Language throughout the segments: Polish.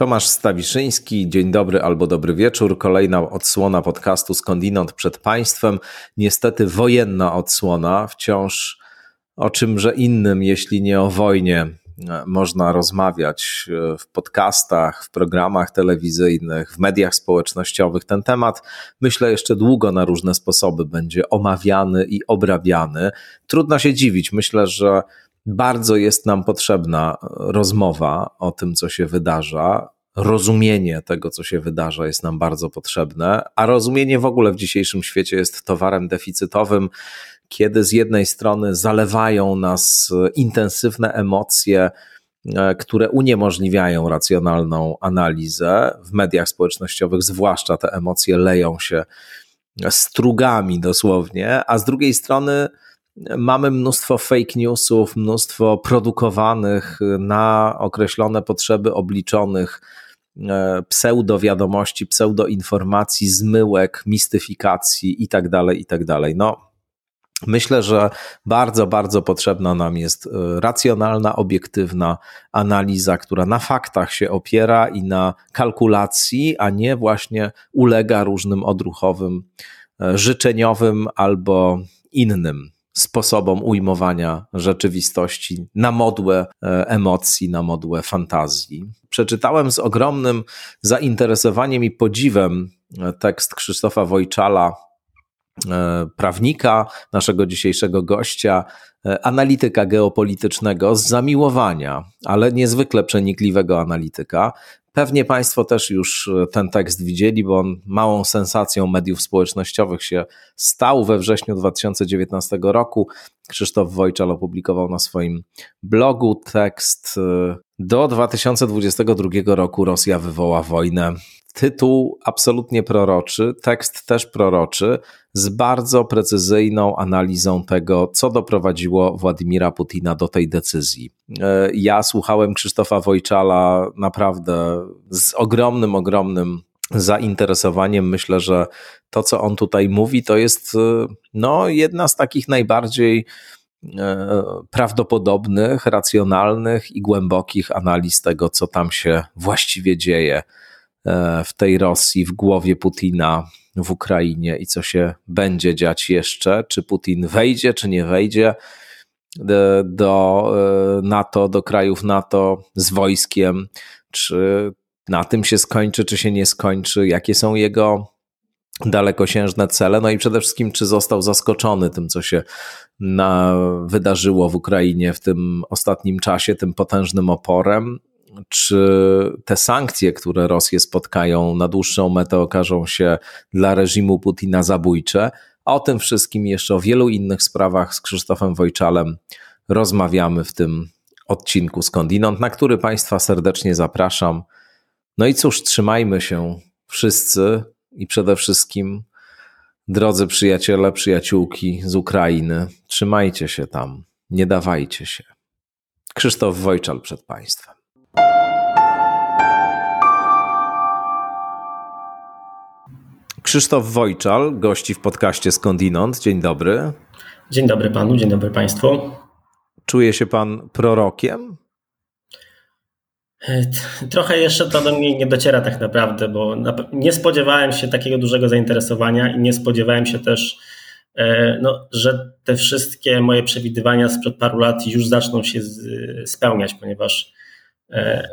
Tomasz Stawiszyński, dzień dobry albo dobry wieczór. Kolejna odsłona podcastu Skądinąd przed Państwem. Niestety wojenna odsłona, wciąż o czymże innym, jeśli nie o wojnie, można rozmawiać w podcastach, w programach telewizyjnych, w mediach społecznościowych. Ten temat, myślę, jeszcze długo na różne sposoby będzie omawiany i obrabiany. Trudno się dziwić. Myślę, że bardzo jest nam potrzebna rozmowa o tym, co się wydarza. Rozumienie tego, co się wydarza, jest nam bardzo potrzebne, a rozumienie w ogóle w dzisiejszym świecie jest towarem deficytowym, kiedy z jednej strony zalewają nas intensywne emocje, e, które uniemożliwiają racjonalną analizę. W mediach społecznościowych, zwłaszcza te emocje leją się strugami dosłownie, a z drugiej strony mamy mnóstwo fake newsów, mnóstwo produkowanych na określone potrzeby obliczonych e, pseudowiadomości, pseudoinformacji, zmyłek, mistyfikacji itd., tak itd. Tak no, Myślę, że bardzo, bardzo potrzebna nam jest e, racjonalna, obiektywna analiza, która na faktach się opiera i na kalkulacji, a nie właśnie ulega różnym odruchowym, e, życzeniowym albo innym sposobom ujmowania rzeczywistości na modłę e, emocji, na modłę fantazji. Przeczytałem z ogromnym zainteresowaniem i podziwem e, tekst Krzysztofa Wojczala, e, prawnika, naszego dzisiejszego gościa, analityka geopolitycznego z zamiłowania, ale niezwykle przenikliwego analityka, Pewnie Państwo też już e, ten tekst widzieli, bo on małą sensacją mediów społecznościowych się stał we wrześniu 2019 roku. Krzysztof Wojczal opublikował na swoim blogu tekst e, do 2022 roku Rosja wywoła wojnę Tytuł absolutnie proroczy, tekst też proroczy, z bardzo precyzyjną analizą tego, co doprowadziło Władimira Putina do tej decyzji. E, ja słuchałem Krzysztofa Wojczala naprawdę z ogromnym, ogromnym zainteresowaniem. Myślę, że to, co on tutaj mówi, to jest e, no, jedna z takich najbardziej e, prawdopodobnych, racjonalnych i głębokich analiz tego, co tam się właściwie dzieje w tej Rosji, w głowie Putina w Ukrainie i co się będzie dziać jeszcze, czy Putin wejdzie, czy nie wejdzie e, do e, NATO, do krajów NATO z wojskiem, czy na tym się skończy, czy się nie skończy, jakie są jego dalekosiężne cele, no i przede wszystkim, czy został zaskoczony tym, co się na, wydarzyło w Ukrainie w tym ostatnim czasie, tym potężnym oporem, czy te sankcje, które Rosję spotkają na dłuższą metę, okażą się dla reżimu Putina zabójcze. A o tym wszystkim jeszcze o wielu innych sprawach z Krzysztofem Wojczalem rozmawiamy w tym odcinku Skądinąd, na który Państwa serdecznie zapraszam. No i cóż, trzymajmy się wszyscy i przede wszystkim, drodzy przyjaciele, przyjaciółki z Ukrainy, trzymajcie się tam, nie dawajcie się. Krzysztof Wojczal przed Państwem. Krzysztof Wojczal, gości w podcaście Skądinąd. Dzień dobry. Dzień dobry panu, dzień dobry państwu. Czuje się pan prorokiem? E, trochę jeszcze to do mnie nie dociera tak naprawdę, bo nie spodziewałem się takiego dużego zainteresowania i nie spodziewałem się też, e, no, że te wszystkie moje przewidywania sprzed paru lat już zaczną się spełniać, ponieważ E,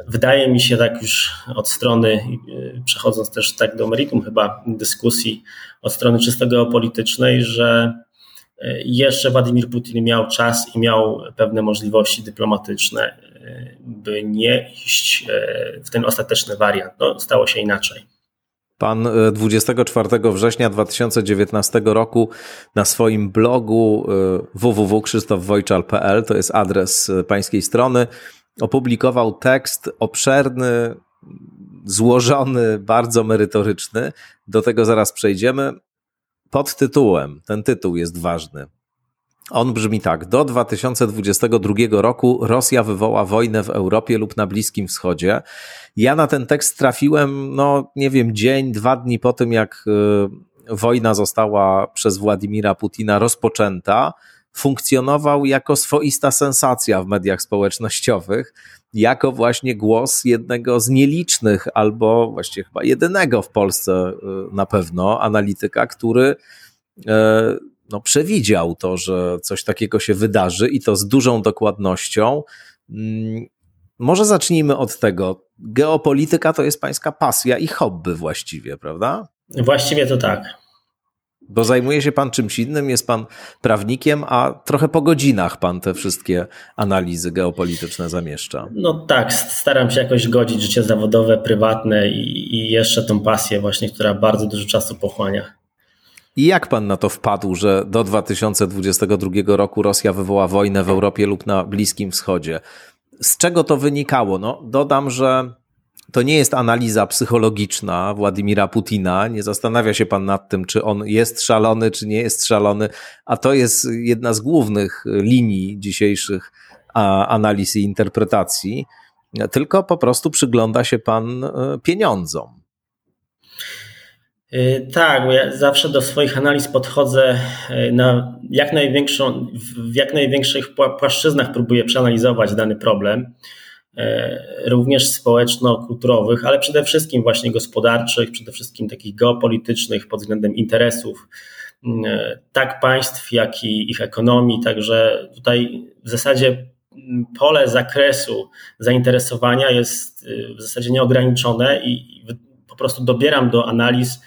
wydaje mi się tak już od strony, e, przechodząc też tak do meritum chyba dyskusji, od strony czysto geopolitycznej, że e, jeszcze Władimir Putin miał czas i miał pewne możliwości dyplomatyczne, by nie iść w ten ostateczny wariant. No, stało się inaczej. Pan 24 września 2019 roku na swoim blogu www.krzysztofwojczal.pl, to jest adres pańskiej strony, opublikował tekst obszerny, złożony, bardzo merytoryczny. Do tego zaraz przejdziemy. Pod tytułem, ten tytuł jest ważny. On brzmi tak: Do 2022 roku Rosja wywoła wojnę w Europie lub na Bliskim Wschodzie. Ja na ten tekst trafiłem, no nie wiem, dzień, dwa dni po tym, jak y, wojna została przez Władimira Putina rozpoczęta funkcjonował jako swoista sensacja w mediach społecznościowych, jako właśnie głos jednego z nielicznych, albo właściwie chyba jedynego w Polsce y, na pewno analityka, który e, no, przewidział to, że coś takiego się wydarzy i to z dużą dokładnością. Mm, może zacznijmy od tego. Geopolityka to jest pańska pasja i hobby właściwie, prawda? Właściwie to tak. Bo zajmuje się pan czymś innym, jest pan prawnikiem, a trochę po godzinach pan te wszystkie analizy geopolityczne zamieszcza. No tak, staram się jakoś godzić życie zawodowe, prywatne i, i jeszcze tą pasję właśnie, która bardzo dużo czasu pochłania. I jak pan na to wpadł, że do 2022 roku Rosja wywoła wojnę w Europie lub na Bliskim Wschodzie? Z czego to wynikało? No, dodam, że to nie jest analiza psychologiczna Władimira Putina. Nie zastanawia się pan nad tym, czy on jest szalony, czy nie jest szalony, a to jest jedna z głównych linii dzisiejszych analiz i interpretacji. Tylko po prostu przygląda się pan e, pieniądzom. Y, tak, bo ja zawsze do swoich analiz podchodzę y, na jak największą, w jak największych płaszczyznach próbuję przeanalizować dany problem, również społeczno-kulturowych, ale przede wszystkim właśnie gospodarczych, przede wszystkim takich geopolitycznych pod względem interesów tak państw, jak i ich ekonomii. Także tutaj w zasadzie pole zakresu zainteresowania jest w zasadzie nieograniczone i po prostu dobieram do analiz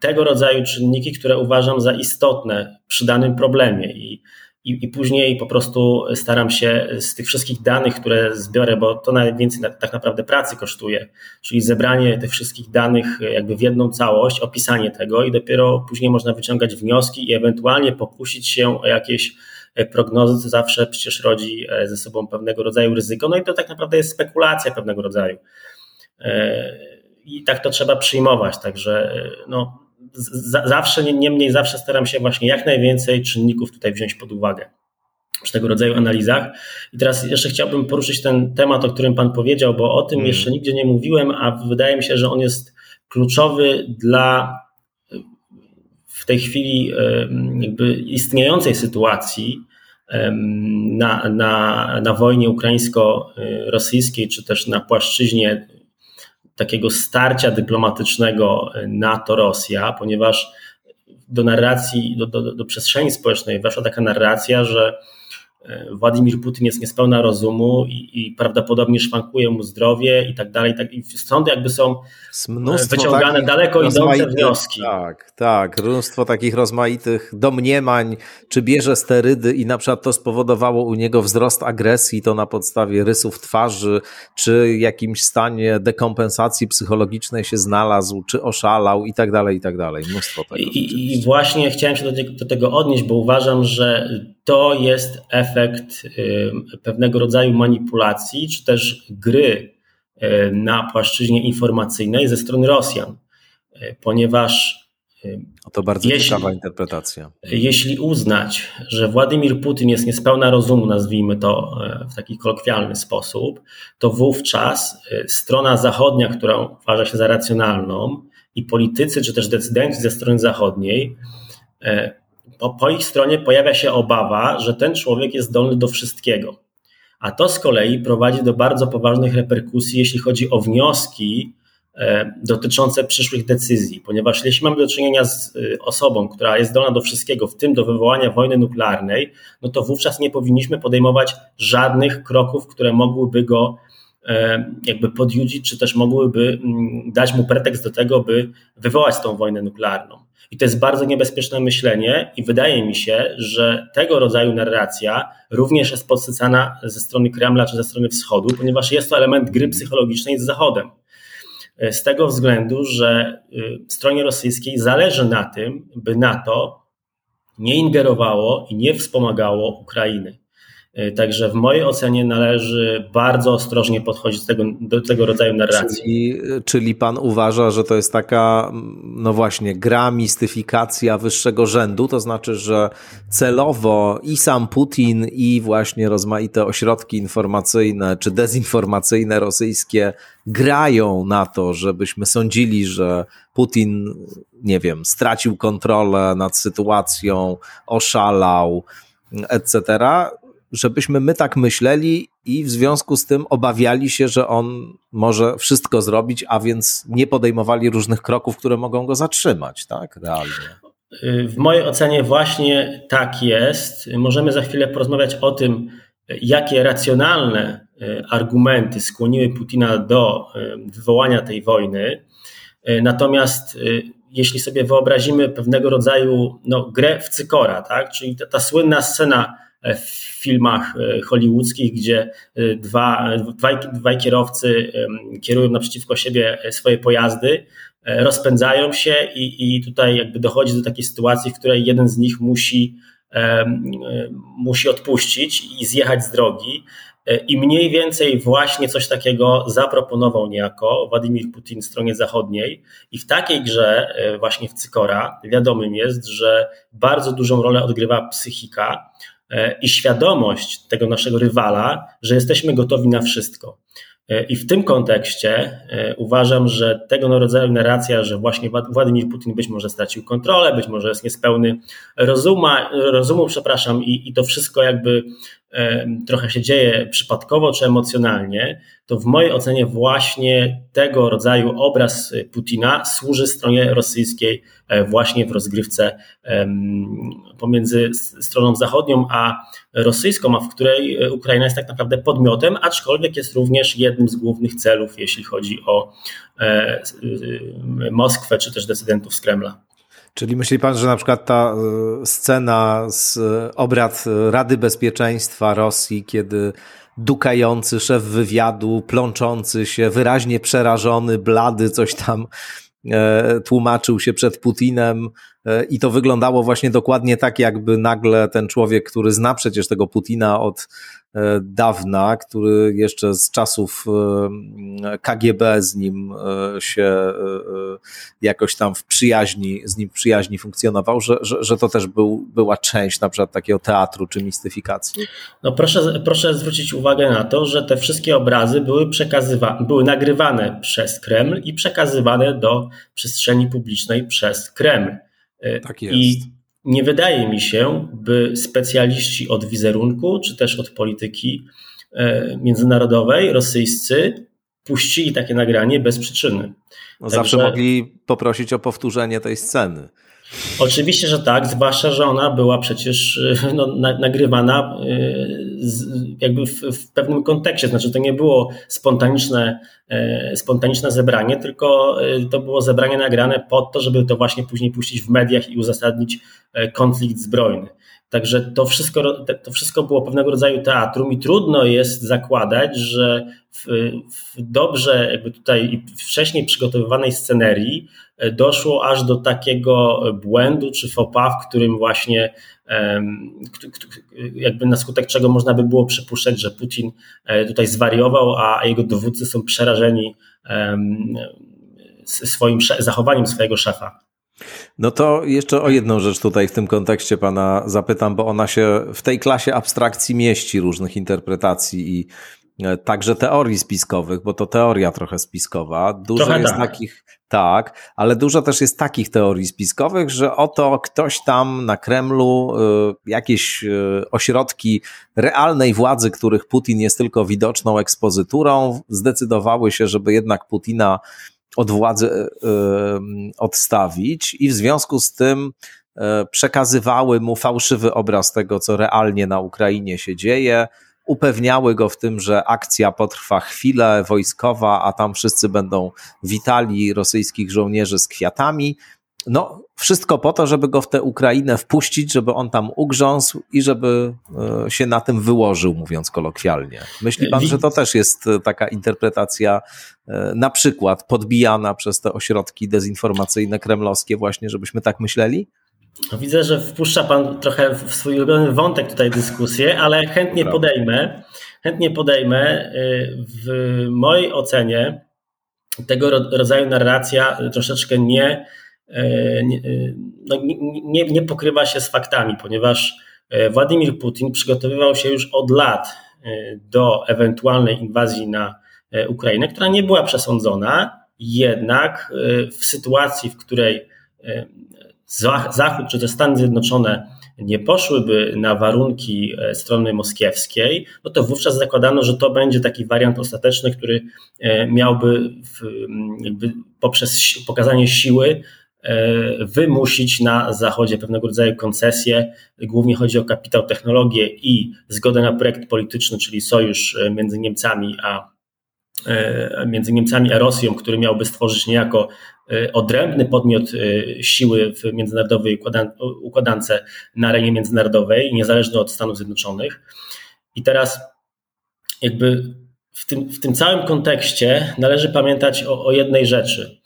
tego rodzaju czynniki, które uważam za istotne przy danym problemie i, i, i później po prostu staram się z tych wszystkich danych, które zbiorę, bo to najwięcej tak naprawdę pracy kosztuje, czyli zebranie tych wszystkich danych jakby w jedną całość, opisanie tego i dopiero później można wyciągać wnioski i ewentualnie pokusić się o jakieś e, prognozy, co zawsze przecież rodzi e, ze sobą pewnego rodzaju ryzyko. No i to tak naprawdę jest spekulacja pewnego rodzaju. E, i tak to trzeba przyjmować. Także no, zawsze, niemniej zawsze staram się właśnie jak najwięcej czynników tutaj wziąć pod uwagę przy tego rodzaju analizach. I teraz jeszcze chciałbym poruszyć ten temat, o którym Pan powiedział, bo o tym mm. jeszcze nigdzie nie mówiłem, a wydaje mi się, że on jest kluczowy dla w tej chwili jakby istniejącej sytuacji na, na, na wojnie ukraińsko-rosyjskiej, czy też na płaszczyźnie takiego starcia dyplomatycznego NATO-Rosja, ponieważ do narracji, do, do, do przestrzeni społecznej weszła taka narracja, że E, Władimir Putin jest niespełna rozumu i, i prawdopodobnie szwankuje mu zdrowie i tak dalej. Tak, I stąd jakby są e, wyciągane daleko idące wnioski. Tak, tak. Mnóstwo takich rozmaitych domniemań, czy bierze sterydy i na przykład to spowodowało u niego wzrost agresji, to na podstawie rysów twarzy, czy jakimś stanie dekompensacji psychologicznej się znalazł, czy oszalał i tak dalej, i tak dalej. Mnóstwo tego. I, i właśnie chciałem się do, do tego odnieść, bo uważam, że to jest efekt pewnego rodzaju manipulacji, czy też gry na płaszczyźnie informacyjnej ze strony Rosjan, ponieważ to bardzo jeśli, ciekawa interpretacja. Jeśli uznać, że Władimir Putin jest niespełna rozumu, nazwijmy to e, w taki kolokwialny sposób, to wówczas e, strona zachodnia, która uważa się za racjonalną, i politycy, czy też decydenci ze strony zachodniej e, po, po ich stronie pojawia się obawa, że ten człowiek jest zdolny do wszystkiego. A to z kolei prowadzi do bardzo poważnych reperkusji, jeśli chodzi o wnioski e, dotyczące przyszłych decyzji, ponieważ jeśli mamy do czynienia z e, osobą, która jest zdolna do wszystkiego, w tym do wywołania wojny nuklearnej, no to wówczas nie powinniśmy podejmować żadnych kroków, które mogłyby go jakby podjudzić, czy też mogłyby mm, dać mu pretekst do tego, by wywołać tą wojnę nuklearną. I to jest bardzo niebezpieczne myślenie, i wydaje mi się, że tego rodzaju narracja również jest podsycana ze strony Kremla czy ze strony Wschodu, ponieważ jest to element gry psychologicznej z Zachodem. Z tego względu, że y, stronie rosyjskiej zależy na tym, by NATO nie ingerowało i nie wspomagało Ukrainy. E, także w mojej ocenie należy bardzo ostrożnie podchodzić do tego, do tego rodzaju narracji. Czyli, czyli pan uważa, że to jest taka, no właśnie, gra, mistyfikacja wyższego rzędu, to znaczy, że celowo i sam Putin, i właśnie rozmaite ośrodki informacyjne czy dezinformacyjne rosyjskie grają na to, żebyśmy sądzili, że Putin, nie wiem, stracił kontrolę nad sytuacją, oszalał, etc., żebyśmy my tak myśleli i w związku z tym obawiali się, że on może wszystko zrobić, a więc nie podejmowali różnych kroków, które mogą go zatrzymać, tak? Realnie. W mojej ocenie właśnie tak jest. Możemy za chwilę porozmawiać o tym, jakie racjonalne e, argumenty skłoniły Putina do e, wywołania tej wojny. E, natomiast jeśli sobie wyobrazimy pewnego rodzaju no, grę w cykora, tak? czyli ta, ta słynna scena w filmach hollywoodzkich, gdzie dwa, dwaj, dwaj kierowcy kierują naprzeciwko siebie swoje pojazdy, rozpędzają się i, i tutaj jakby dochodzi do takiej sytuacji, w której jeden z nich musi musi odpuścić i zjechać z drogi. E, I mniej więcej właśnie coś takiego zaproponował niejako Władimir Putin stronie zachodniej. I w takiej grze, e, właśnie w Cykora, wiadomym jest, że bardzo dużą rolę odgrywa psychika e, i świadomość tego naszego rywala, że jesteśmy gotowi na wszystko. E, I w tym kontekście e, uważam, że tego rodzaju narracja, że właśnie Władimir Putin być może stracił kontrolę, być może jest niespełny rozuma, rozumu, przepraszam, i, i to wszystko jakby trochę się dzieje przypadkowo czy emocjonalnie, to w mojej ocenie właśnie tego rodzaju obraz Putina służy stronie rosyjskiej e, właśnie w rozgrywce pomiędzy stroną zachodnią a rosyjską, a w której Ukraina jest tak naprawdę podmiotem, aczkolwiek jest również jednym z głównych celów, jeśli chodzi o e, Moskwę czy też decydentów z Kremla. Czyli myśli pan, że na przykład ta e, scena z e, obrad Rady Bezpieczeństwa Rosji, kiedy dukający szef wywiadu, plączący się, wyraźnie przerażony, blady, coś tam e, tłumaczył się przed Putinem, i to wyglądało właśnie dokładnie tak, jakby nagle ten człowiek, który zna przecież tego Putina od E, dawna, który jeszcze z czasów e, KGB z nim e, się jakoś tam w przyjaźni, z nim w przyjaźni funkcjonował, że, że, że to też był, była część na przykład takiego teatru czy mistyfikacji? No proszę, proszę zwrócić uwagę na to, że te wszystkie obrazy były przekazywane, były nagrywane przez Kreml i przekazywane do przestrzeni publicznej przez Kreml. Tak jest. I nie wydaje mi się, by specjaliści od wizerunku, czy też od polityki e, międzynarodowej, rosyjscy, puścili takie nagranie bez przyczyny. No zawsze mogli poprosić o powtórzenie tej sceny. Oczywiście, że tak, zwłaszcza, że ona była przecież no, na, nagrywana y, z, jakby w, w, pewnym kontekście. Znaczy, to nie było spontaniczne, y, spontaniczne zebranie, tylko to było zebranie nagrane po to, żeby to właśnie później puścić w mediach i uzasadnić konflikt zbrojny. Także to wszystko, to wszystko było pewnego rodzaju teatrum i trudno jest zakładać, że w, w dobrze jakby tutaj wcześniej przygotowywanej scenerii e, doszło aż do takiego błędu czy fopa, w którym właśnie jakby na skutek czego można by było przypuszczać, że Putin e, tutaj zwariował, a jego dowódcy są przerażeni swoim zachowaniem swojego szefa. No to jeszcze o jedną rzecz tutaj w tym kontekście pana zapytam, bo ona się w tej klasie abstrakcji mieści różnych interpretacji i e, także teorii spiskowych, bo to teoria trochę spiskowa. Dużo trochę jest tak. takich, tak, ale dużo też jest takich teorii spiskowych, że oto ktoś tam na Kremlu, e, jakieś e, ośrodki realnej władzy, których Putin jest tylko widoczną ekspozyturą, zdecydowały się, żeby jednak Putina od władzy e, e, odstawić i w związku z tym e, przekazywały mu fałszywy obraz tego, co realnie na Ukrainie się dzieje, upewniały go w tym, że akcja potrwa chwilę wojskowa, a tam wszyscy będą witali rosyjskich żołnierzy z kwiatami. No, wszystko po to, żeby go w tę Ukrainę wpuścić, żeby on tam ugrzązł i żeby e, się na tym wyłożył, mówiąc kolokwialnie. Myśli pan, że to też jest e, taka interpretacja e, na przykład podbijana przez te ośrodki dezinformacyjne kremlowskie właśnie, żebyśmy tak myśleli? No, widzę, że wpuszcza pan trochę w swój ulubiony wątek tutaj dyskusję, ale chętnie podejmę. Chętnie podejmę. W mojej ocenie tego rodzaju narracja troszeczkę nie nie, e, no, nie, nie pokrywa się z faktami, ponieważ Władimir Putin przygotowywał się już od lat do ewentualnej inwazji na Ukrainę, która nie była przesądzona, jednak w sytuacji, w której Zachód czy też Stany Zjednoczone nie poszłyby na warunki e, strony moskiewskiej, no to wówczas zakładano, że to będzie taki wariant ostateczny, który e, miałby w, jakby poprzez pokazanie siły wymusić na Zachodzie pewnego rodzaju koncesje. Głównie chodzi o kapitał, technologię i zgodę na projekt polityczny, czyli sojusz między Niemcami a między Niemcami a Rosją, który miałby stworzyć niejako E, odrębny podmiot e, siły w międzynarodowej układance na arenie międzynarodowej, niezależny od Stanów Zjednoczonych. I teraz jakby w tym, w tym całym kontekście należy pamiętać o, o jednej rzeczy,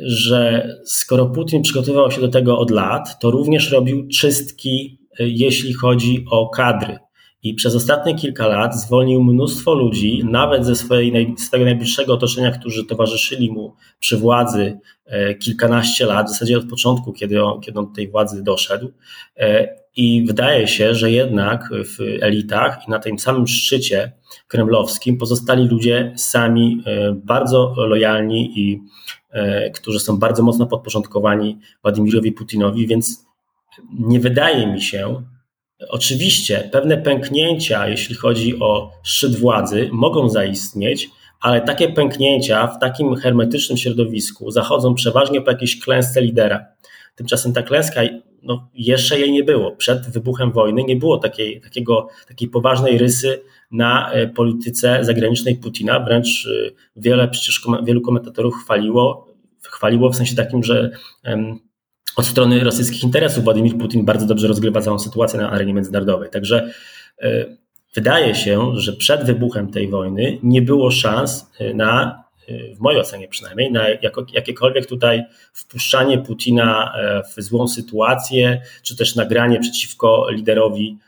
że skoro Putin przygotowywał się do tego od lat, to również robił czystki, e, jeśli chodzi o kadry. I przez ostatnie kilka lat zwolnił mnóstwo ludzi, nawet ze swojej, swojego najbliższego otoczenia, którzy towarzyszyli mu przy władzy e, kilkanaście lat, w zasadzie od początku, kiedy on, kiedy on do tej władzy doszedł. E, I wydaje się, że jednak w elitach i na tym samym szczycie kremlowskim pozostali ludzie sami e, bardzo lojalni i którzy są bardzo mocno podporządkowani Władimirowi Putinowi, więc nie wydaje mi się, Oczywiście pewne pęknięcia, jeśli chodzi o szczyt władzy, mogą zaistnieć, ale takie pęknięcia w takim hermetycznym środowisku zachodzą przeważnie po jakiejś klęsce lidera. Tymczasem ta klęska, no, jeszcze jej nie było. Przed wybuchem wojny nie było takiej, takiego, takiej poważnej rysy na e, polityce zagranicznej Putina. Wręcz e, wiele, przecież wielu komentatorów chwaliło, chwaliło w sensie takim, że od strony rosyjskich interesów Władimir Putin bardzo dobrze rozgrywa całą sytuację na arenie międzynarodowej. Także e, wydaje się, że przed wybuchem tej wojny nie było szans e, na, e, w mojej ocenie przynajmniej, na jakiekolwiek tutaj wpuszczanie Putina w złą sytuację, czy też nagranie przeciwko liderowi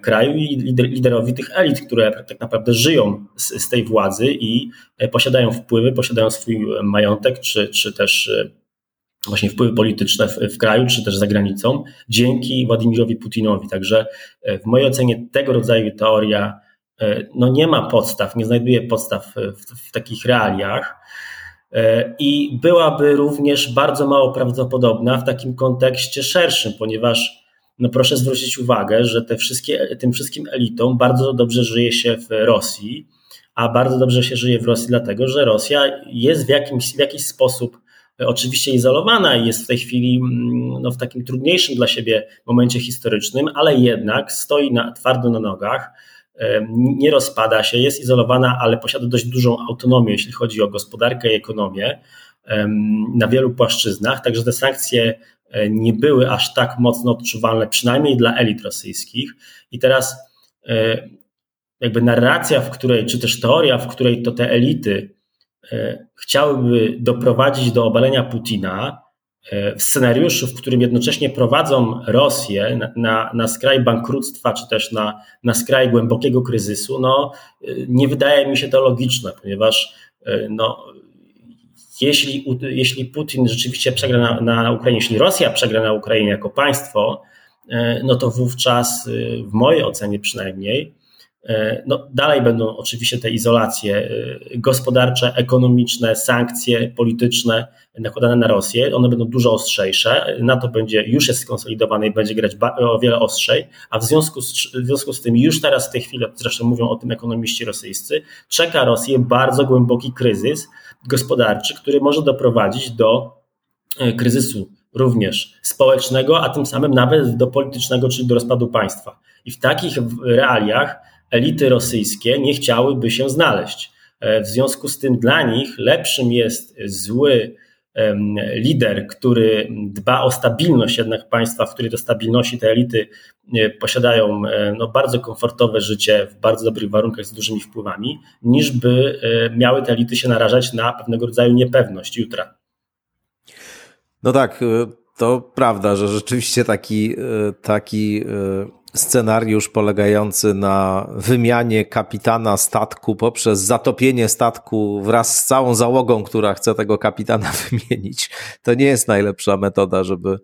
kraju i liderowi tych elit, które tak naprawdę żyją z, z tej władzy i posiadają wpływy, posiadają swój majątek, czy, czy też właśnie wpływy polityczne w, w, kraju, czy też za granicą, dzięki Władimirowi Putinowi. Także e, w mojej ocenie tego rodzaju teoria e, no nie ma podstaw, nie znajduje podstaw w, w takich realiach e, i byłaby również bardzo mało prawdopodobna w takim kontekście szerszym, ponieważ no proszę zwrócić uwagę, że te wszystkie, tym wszystkim elitom bardzo dobrze żyje się w Rosji, a bardzo dobrze się żyje w Rosji dlatego, że Rosja jest w, jakimś, w jakiś sposób oczywiście izolowana i jest w tej chwili mm, no, w takim trudniejszym dla siebie momencie historycznym, ale jednak stoi na, twardo na nogach, nie rozpada się, jest izolowana, ale posiada dość dużą autonomię, jeśli chodzi o gospodarkę i ekonomię na wielu płaszczyznach, także te sankcje e, nie były aż tak mocno odczuwalne, przynajmniej dla elit rosyjskich. I teraz e, jakby narracja, w której, czy też teoria, w której to te elity chciałyby doprowadzić do obalenia Putina e, w scenariuszu, w którym jednocześnie prowadzą Rosję na, na, na skraj bankructwa, czy też na, na skraj głębokiego kryzysu, no, e, nie wydaje mi się to logiczne, ponieważ no, jeśli, jeśli Putin rzeczywiście przegra na, na Ukrainie, jeśli Rosja przegra na Ukrainie jako państwo, no to wówczas, w mojej ocenie przynajmniej, E, no, dalej będą oczywiście te izolacje e, gospodarcze, ekonomiczne, sankcje polityczne nakładane na Rosję. One będą dużo ostrzejsze. NATO będzie już jest skonsolidowane i będzie grać o wiele ostrzej, a w związku, z, w związku z tym już teraz w tej chwili, zresztą mówią o tym ekonomiści rosyjscy, czeka Rosję bardzo głęboki kryzys gospodarczy, który może doprowadzić do e, kryzysu również społecznego, a tym samym nawet do politycznego, czyli do rozpadu państwa. I w takich realiach elity rosyjskie nie chciałyby się znaleźć. E, w związku z tym dla nich lepszym jest zły lider, który dba o stabilność jednak państwa, w której do stabilności te elity e, posiadają e, no, bardzo komfortowe życie w bardzo dobrych warunkach z dużymi wpływami, niż by miały te elity się narażać na pewnego rodzaju niepewność jutra. No tak, to prawda, że rzeczywiście taki, taki scenariusz polegający na wymianie kapitana statku poprzez zatopienie statku wraz z całą załogą, która chce tego kapitana wymienić, to nie jest najlepsza metoda, żeby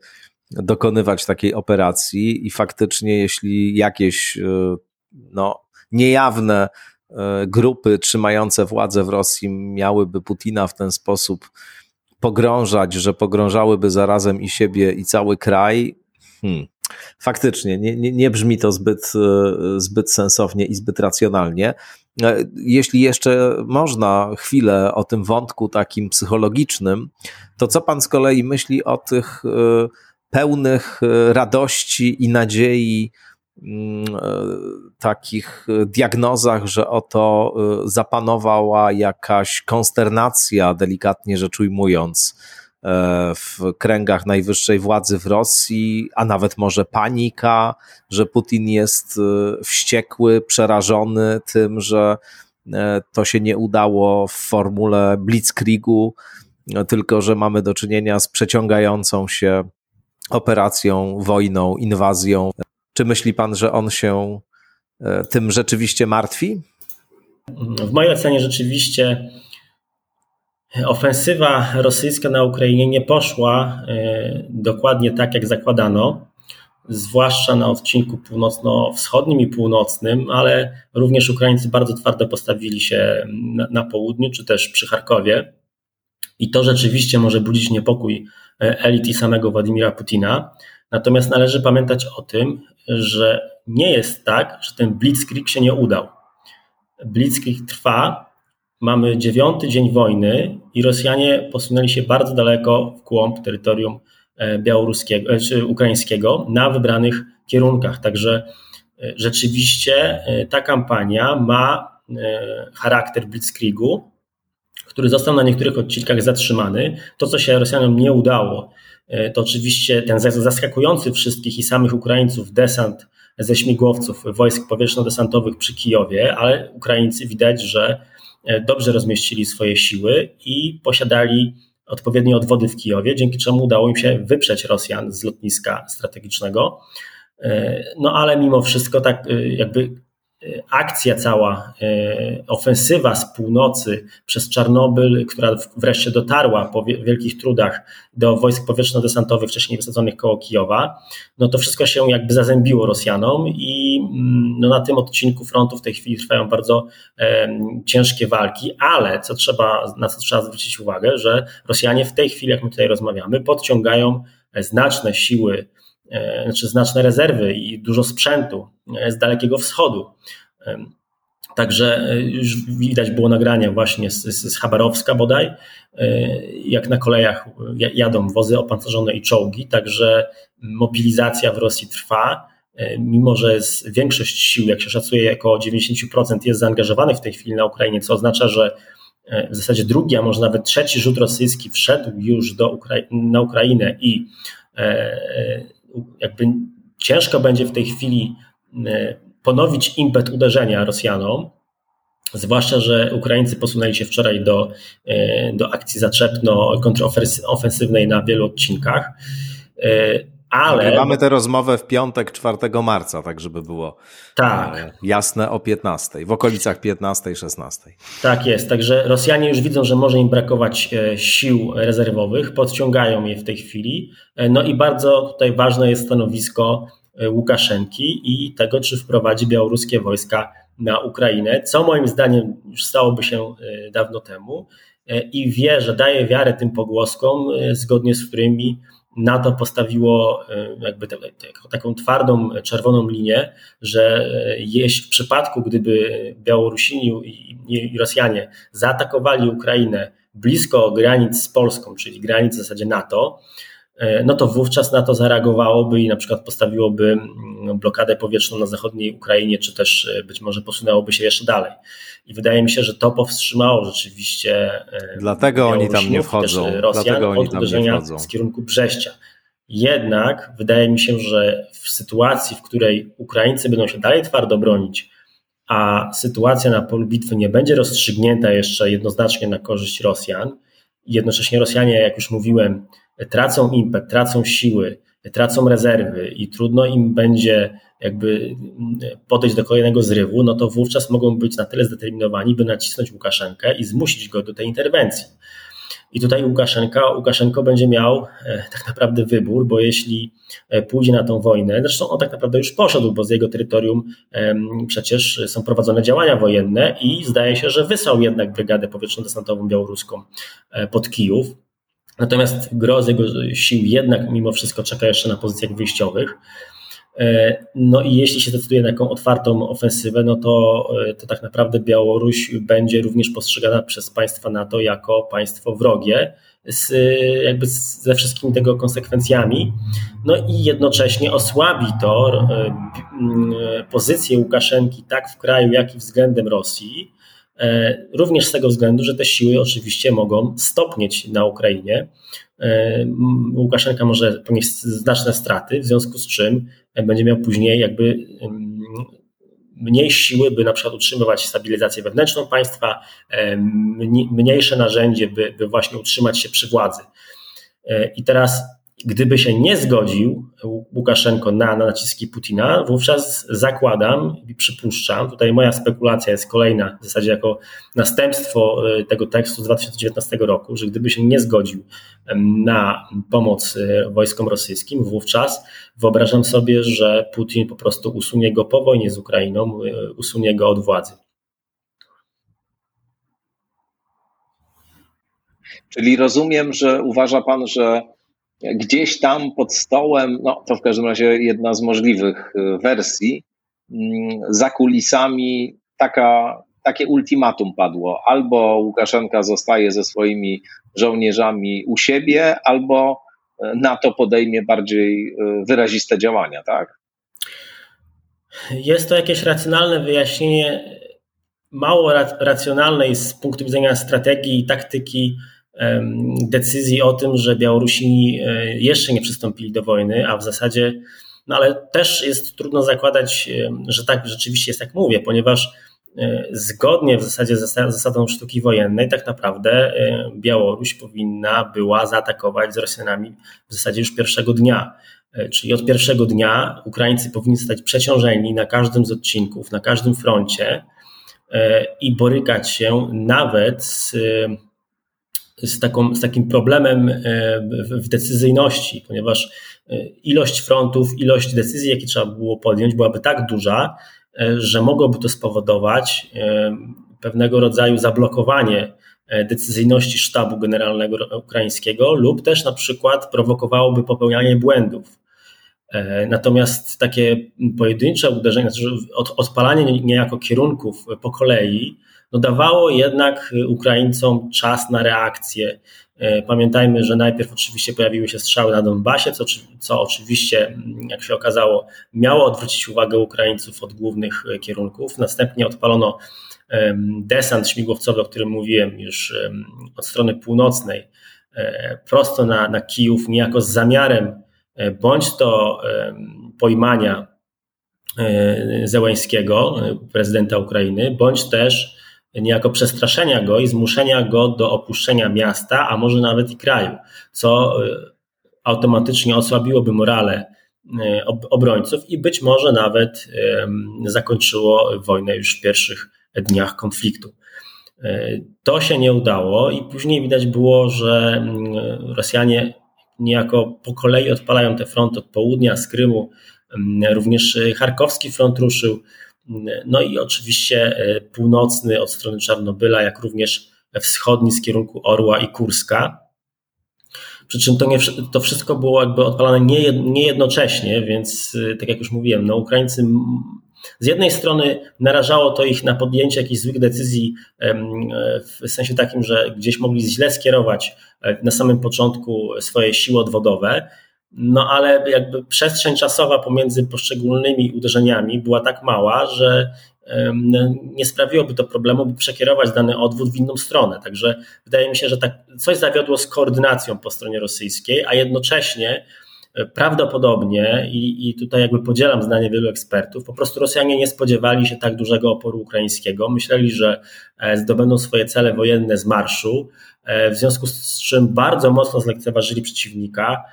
dokonywać takiej operacji i faktycznie jeśli jakieś e, no, niejawne e, grupy trzymające władzę w Rosji miałyby Putina w ten sposób pogrążać, że pogrążałyby zarazem i siebie i cały kraj, Hmm. Faktycznie, nie, nie, nie brzmi to zbyt, zbyt sensownie i zbyt racjonalnie. Jeśli jeszcze można chwilę o tym wątku takim psychologicznym, to co pan z kolei myśli o tych pełnych radości i nadziei Mm, e, takich diagnozach, że oto e, zapanowała jakaś konsternacja, delikatnie rzecz ujmując, e, w kręgach najwyższej władzy w Rosji, a nawet może panika, że Putin jest wściekły, przerażony tym, że to się nie udało w formule blitzkriegu, tylko że mamy do czynienia z przeciągającą się operacją, wojną, inwazją czy myśli pan, że on się e, tym rzeczywiście martwi? W mojej ocenie rzeczywiście ofensywa rosyjska na Ukrainie nie poszła e, dokładnie tak, jak zakładano, zwłaszcza na odcinku północno-wschodnim i północnym, ale również Ukraińcy bardzo twardo postawili się na, na południu, czy też przy Charkowie. I to rzeczywiście może budzić niepokój e, elit i samego Władimira Putina. Natomiast należy pamiętać o tym, że nie jest tak, że ten blitzkrieg się nie udał. Blitzkrieg trwa, mamy dziewiąty dzień wojny i Rosjanie posunęli się bardzo daleko w głąb terytorium e, białoruskiego e, czy ukraińskiego na wybranych kierunkach. Także e, rzeczywiście ta kampania ma charakter blitzkriegu, który został na niektórych odcinkach zatrzymany. To, co się Rosjanom nie udało, to oczywiście ten zaskakujący wszystkich i samych Ukraińców desant ze śmigłowców wojsk powietrzno-desantowych przy Kijowie, ale Ukraińcy widać, że dobrze rozmieścili swoje siły i posiadali odpowiednie odwody w Kijowie, dzięki czemu udało im się wyprzeć Rosjan z lotniska strategicznego. E, no ale mimo wszystko, tak jakby akcja cała, e, ofensywa z północy przez Czarnobyl, która wreszcie dotarła po wielkich trudach do wojsk powietrzno-desantowych wcześniej wysadzonych koło Kijowa, no to wszystko się jakby zazębiło Rosjanom i mm, no na tym odcinku frontu w tej chwili trwają bardzo e, ciężkie walki, ale co trzeba, na co trzeba zwrócić uwagę, że Rosjanie w tej chwili, jak my tutaj rozmawiamy, podciągają znaczne siły E, znaczy znaczne rezerwy i dużo sprzętu e, z Dalekiego Wschodu. E, także już widać było nagrania właśnie z, z Chabarowska bodaj, jak na kolejach jadą wozy opancerzone i czołgi, także mobilizacja w Rosji trwa, mimo że jest większość sił, jak się szacuje, około 90% jest zaangażowanych w tej chwili na Ukrainie, co oznacza, że w zasadzie drugi, a może nawet trzeci rzut rosyjski wszedł już do na Ukrainę i jakby ciężko będzie w tej chwili e, ponowić impet uderzenia Rosjanom, zwłaszcza, że Ukraińcy posunęli się wczoraj do, e, do akcji zaczepno-kontrofensywnej na wielu odcinkach. E, ale... Mamy tę rozmowę w piątek 4 marca, tak żeby było tak. jasne o 15, w okolicach 15-16. Tak jest, także Rosjanie już widzą, że może im brakować sił rezerwowych, podciągają je w tej chwili. No i bardzo tutaj ważne jest stanowisko Łukaszenki i tego, czy wprowadzi białoruskie wojska na Ukrainę, co moim zdaniem już stałoby się dawno temu i wie, że daje wiarę tym pogłoskom, zgodnie z którymi NATO postawiło e, jakby taką twardą, czerwoną linię, że e, jeśli w przypadku, gdyby Białorusini i Rosjanie zaatakowali Ukrainę blisko granic z Polską, czyli granic w zasadzie NATO, no to wówczas NATO zareagowałoby i na przykład postawiłoby mm, blokadę powietrzną na zachodniej Ukrainie, czy też być może posunęłoby się jeszcze dalej. I wydaje mi się, że to powstrzymało rzeczywiście. E, Dlatego oni tam nie wchodzą. Rosjan Dlatego oni od uderzenia z kierunku Brześcia. Jednak wydaje mi się, że w sytuacji, w której Ukraińcy będą się dalej twardo bronić, a sytuacja na polu bitwy nie będzie rozstrzygnięta jeszcze jednoznacznie na korzyść Rosjan, jednocześnie Rosjanie, jak już mówiłem, tracą impet, tracą siły, tracą rezerwy i trudno im będzie jakby podejść do kolejnego zrywu, no to wówczas mogą być na tyle zdeterminowani, by nacisnąć Łukaszenkę i zmusić go do tej interwencji. I tutaj Łukaszenka, Łukaszenko będzie miał e, tak naprawdę wybór, bo jeśli e, pójdzie na tą wojnę, zresztą on tak naprawdę już poszedł, bo z jego terytorium przecież są prowadzone działania wojenne i zdaje się, że wysłał jednak brygadę powietrzno-desantową białoruską e, pod Kijów. Natomiast gros jego sił jednak mimo wszystko czeka jeszcze na pozycjach wyjściowych. E, no i jeśli się decyduje na taką otwartą ofensywę, no to, e, to tak naprawdę Białoruś będzie również postrzegana przez państwa NATO jako państwo wrogie, z, jakby ze wszystkimi tego konsekwencjami. No i jednocześnie osłabi to e, pozycję Łukaszenki tak w kraju, jak i względem Rosji. Również z tego względu, że te siły oczywiście mogą stopnieć na Ukrainie. Łukaszenka może ponieść znaczne straty, w związku z czym będzie miał później jakby mniej siły, by na przykład utrzymywać stabilizację wewnętrzną państwa, mniejsze narzędzie, by, by właśnie utrzymać się przy władzy. E, I teraz Gdyby się nie zgodził Łukaszenko na, na naciski Putina, wówczas zakładam i przypuszczam, tutaj moja spekulacja jest kolejna, w zasadzie jako następstwo e, tego tekstu z 2019 roku, że gdyby się nie zgodził na pomoc e, wojskom rosyjskim, wówczas wyobrażam sobie, że Putin po prostu usunie go po wojnie z Ukrainą, e, usunie go od władzy. Czyli rozumiem, że uważa pan, że gdzieś tam pod stołem, no to w każdym razie jedna z możliwych y, wersji, mm, za kulisami taka, takie ultimatum padło. Albo Łukaszenka zostaje ze swoimi żołnierzami u siebie, albo y, NATO podejmie bardziej y, wyraziste działania, tak? Jest to jakieś racjonalne wyjaśnienie, mało racjonalne z punktu widzenia strategii i taktyki decyzji o tym, że Białorusini e, jeszcze nie przystąpili do wojny, a w zasadzie, no ale też jest trudno zakładać, że tak rzeczywiście jest, jak mówię, ponieważ e, zgodnie w zasadzie z zasadą sztuki wojennej, tak naprawdę e, Białoruś powinna była zaatakować z Rosjanami w zasadzie już pierwszego dnia. Czyli od pierwszego dnia Ukraińcy powinni zostać przeciążeni na każdym z odcinków, na każdym froncie i borykać się nawet z z, taką, z takim problemem e, w decyzyjności, ponieważ e, ilość frontów, ilość decyzji, jakie trzeba było podjąć, byłaby tak duża, e, że mogłoby to spowodować pewnego rodzaju zablokowanie decyzyjności sztabu generalnego ukraińskiego lub też na przykład prowokowałoby popełnianie błędów. Natomiast takie pojedyncze uderzenia, znaczy odpalanie niejako kierunków po kolei, no dawało jednak Ukraińcom czas na reakcję. E, pamiętajmy, że najpierw oczywiście pojawiły się strzały na Donbasie, co, co oczywiście, jak się okazało, miało odwrócić uwagę Ukraińców od głównych e, kierunków. Następnie odpalono desant śmigłowcowy, o którym mówiłem już od strony północnej, e, prosto na, na Kijów, niejako z zamiarem bądź to pojmania Zełańskiego, prezydenta Ukrainy, bądź też niejako przestraszenia go i zmuszenia go do opuszczenia miasta, a może nawet i kraju, co e, automatycznie osłabiłoby morale e, obrońców i być może nawet zakończyło wojnę już w pierwszych dniach konfliktu. E, to się nie udało i później widać było, że mm, Rosjanie niejako po kolei odpalają te fronty od południa, z Krymu, mm, również Charkowski front ruszył, no i oczywiście e, północny od strony Czarnobyla, jak również wschodni z kierunku Orła i Kurska. Przy czym to, nie, to wszystko było jakby odpalane nie, nie jednocześnie, więc e, tak jak już mówiłem, no Ukraińcy z jednej strony narażało to ich na podjęcie jakichś złych decyzji e, w sensie takim, że gdzieś mogli źle skierować na samym początku swoje siły odwodowe, no ale jakby przestrzeń czasowa pomiędzy poszczególnymi uderzeniami była tak mała, że nie sprawiłoby to problemu, by przekierować dany odwód w inną stronę. Także wydaje mi się, że tak coś zawiodło z koordynacją po stronie rosyjskiej, a jednocześnie e, prawdopodobnie, i, i tutaj jakby podzielam zdanie wielu ekspertów, po prostu Rosjanie nie spodziewali się tak dużego oporu ukraińskiego. Myśleli, że e, zdobędą swoje cele wojenne z marszu, e, w związku z czym bardzo mocno zlekceważyli przeciwnika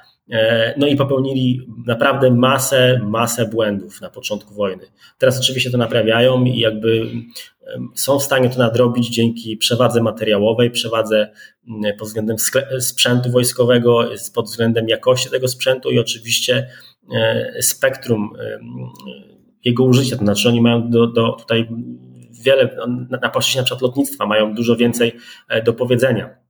no i popełnili naprawdę masę, masę błędów na początku wojny. Teraz oczywiście to naprawiają i jakby są w stanie to nadrobić dzięki przewadze materiałowej, przewadze pod względem sprzętu wojskowego, pod względem jakości tego sprzętu i oczywiście e, spektrum jego użycia. To znaczy oni mają do, do tutaj wiele, na płaszczyźnie na przykład lotnictwa mają dużo więcej e, do powiedzenia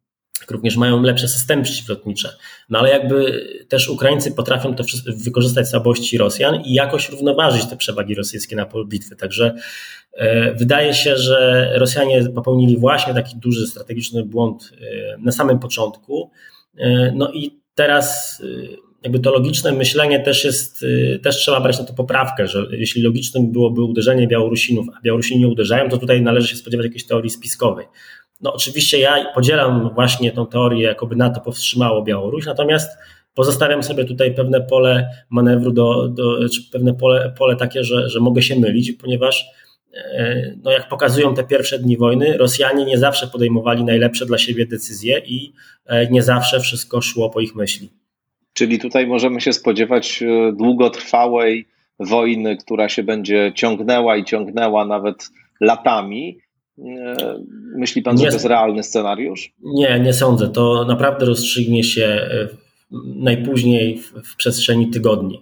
również mają lepsze systemy przeciwlotnicze. No ale jakby też Ukraińcy potrafią to wykorzystać słabości Rosjan i jakoś równoważyć te przewagi rosyjskie na polu bitwy. Także e, wydaje się, że Rosjanie popełnili właśnie taki duży strategiczny błąd e, na samym początku. E, no i teraz jakby to logiczne myślenie też jest, też trzeba brać na to poprawkę, że jeśli logicznym byłoby uderzenie Białorusinów, a Białorusini nie uderzają, to tutaj należy się spodziewać jakiejś teorii spiskowej. No oczywiście ja podzielam właśnie tą teorię, jakoby NATO powstrzymało Białoruś, natomiast pozostawiam sobie tutaj pewne pole manewru, do, do, czy pewne pole, pole takie, że, że mogę się mylić, ponieważ e, no jak pokazują te pierwsze dni wojny, Rosjanie nie zawsze podejmowali najlepsze dla siebie decyzje i e, nie zawsze wszystko szło po ich myśli. Czyli tutaj możemy się spodziewać e, długotrwałej wojny, która się będzie ciągnęła i ciągnęła nawet latami. Myśli pan, nie, że to jest realny scenariusz? Nie, nie sądzę. To naprawdę rozstrzygnie się e, najpóźniej w, przestrzeni tygodni.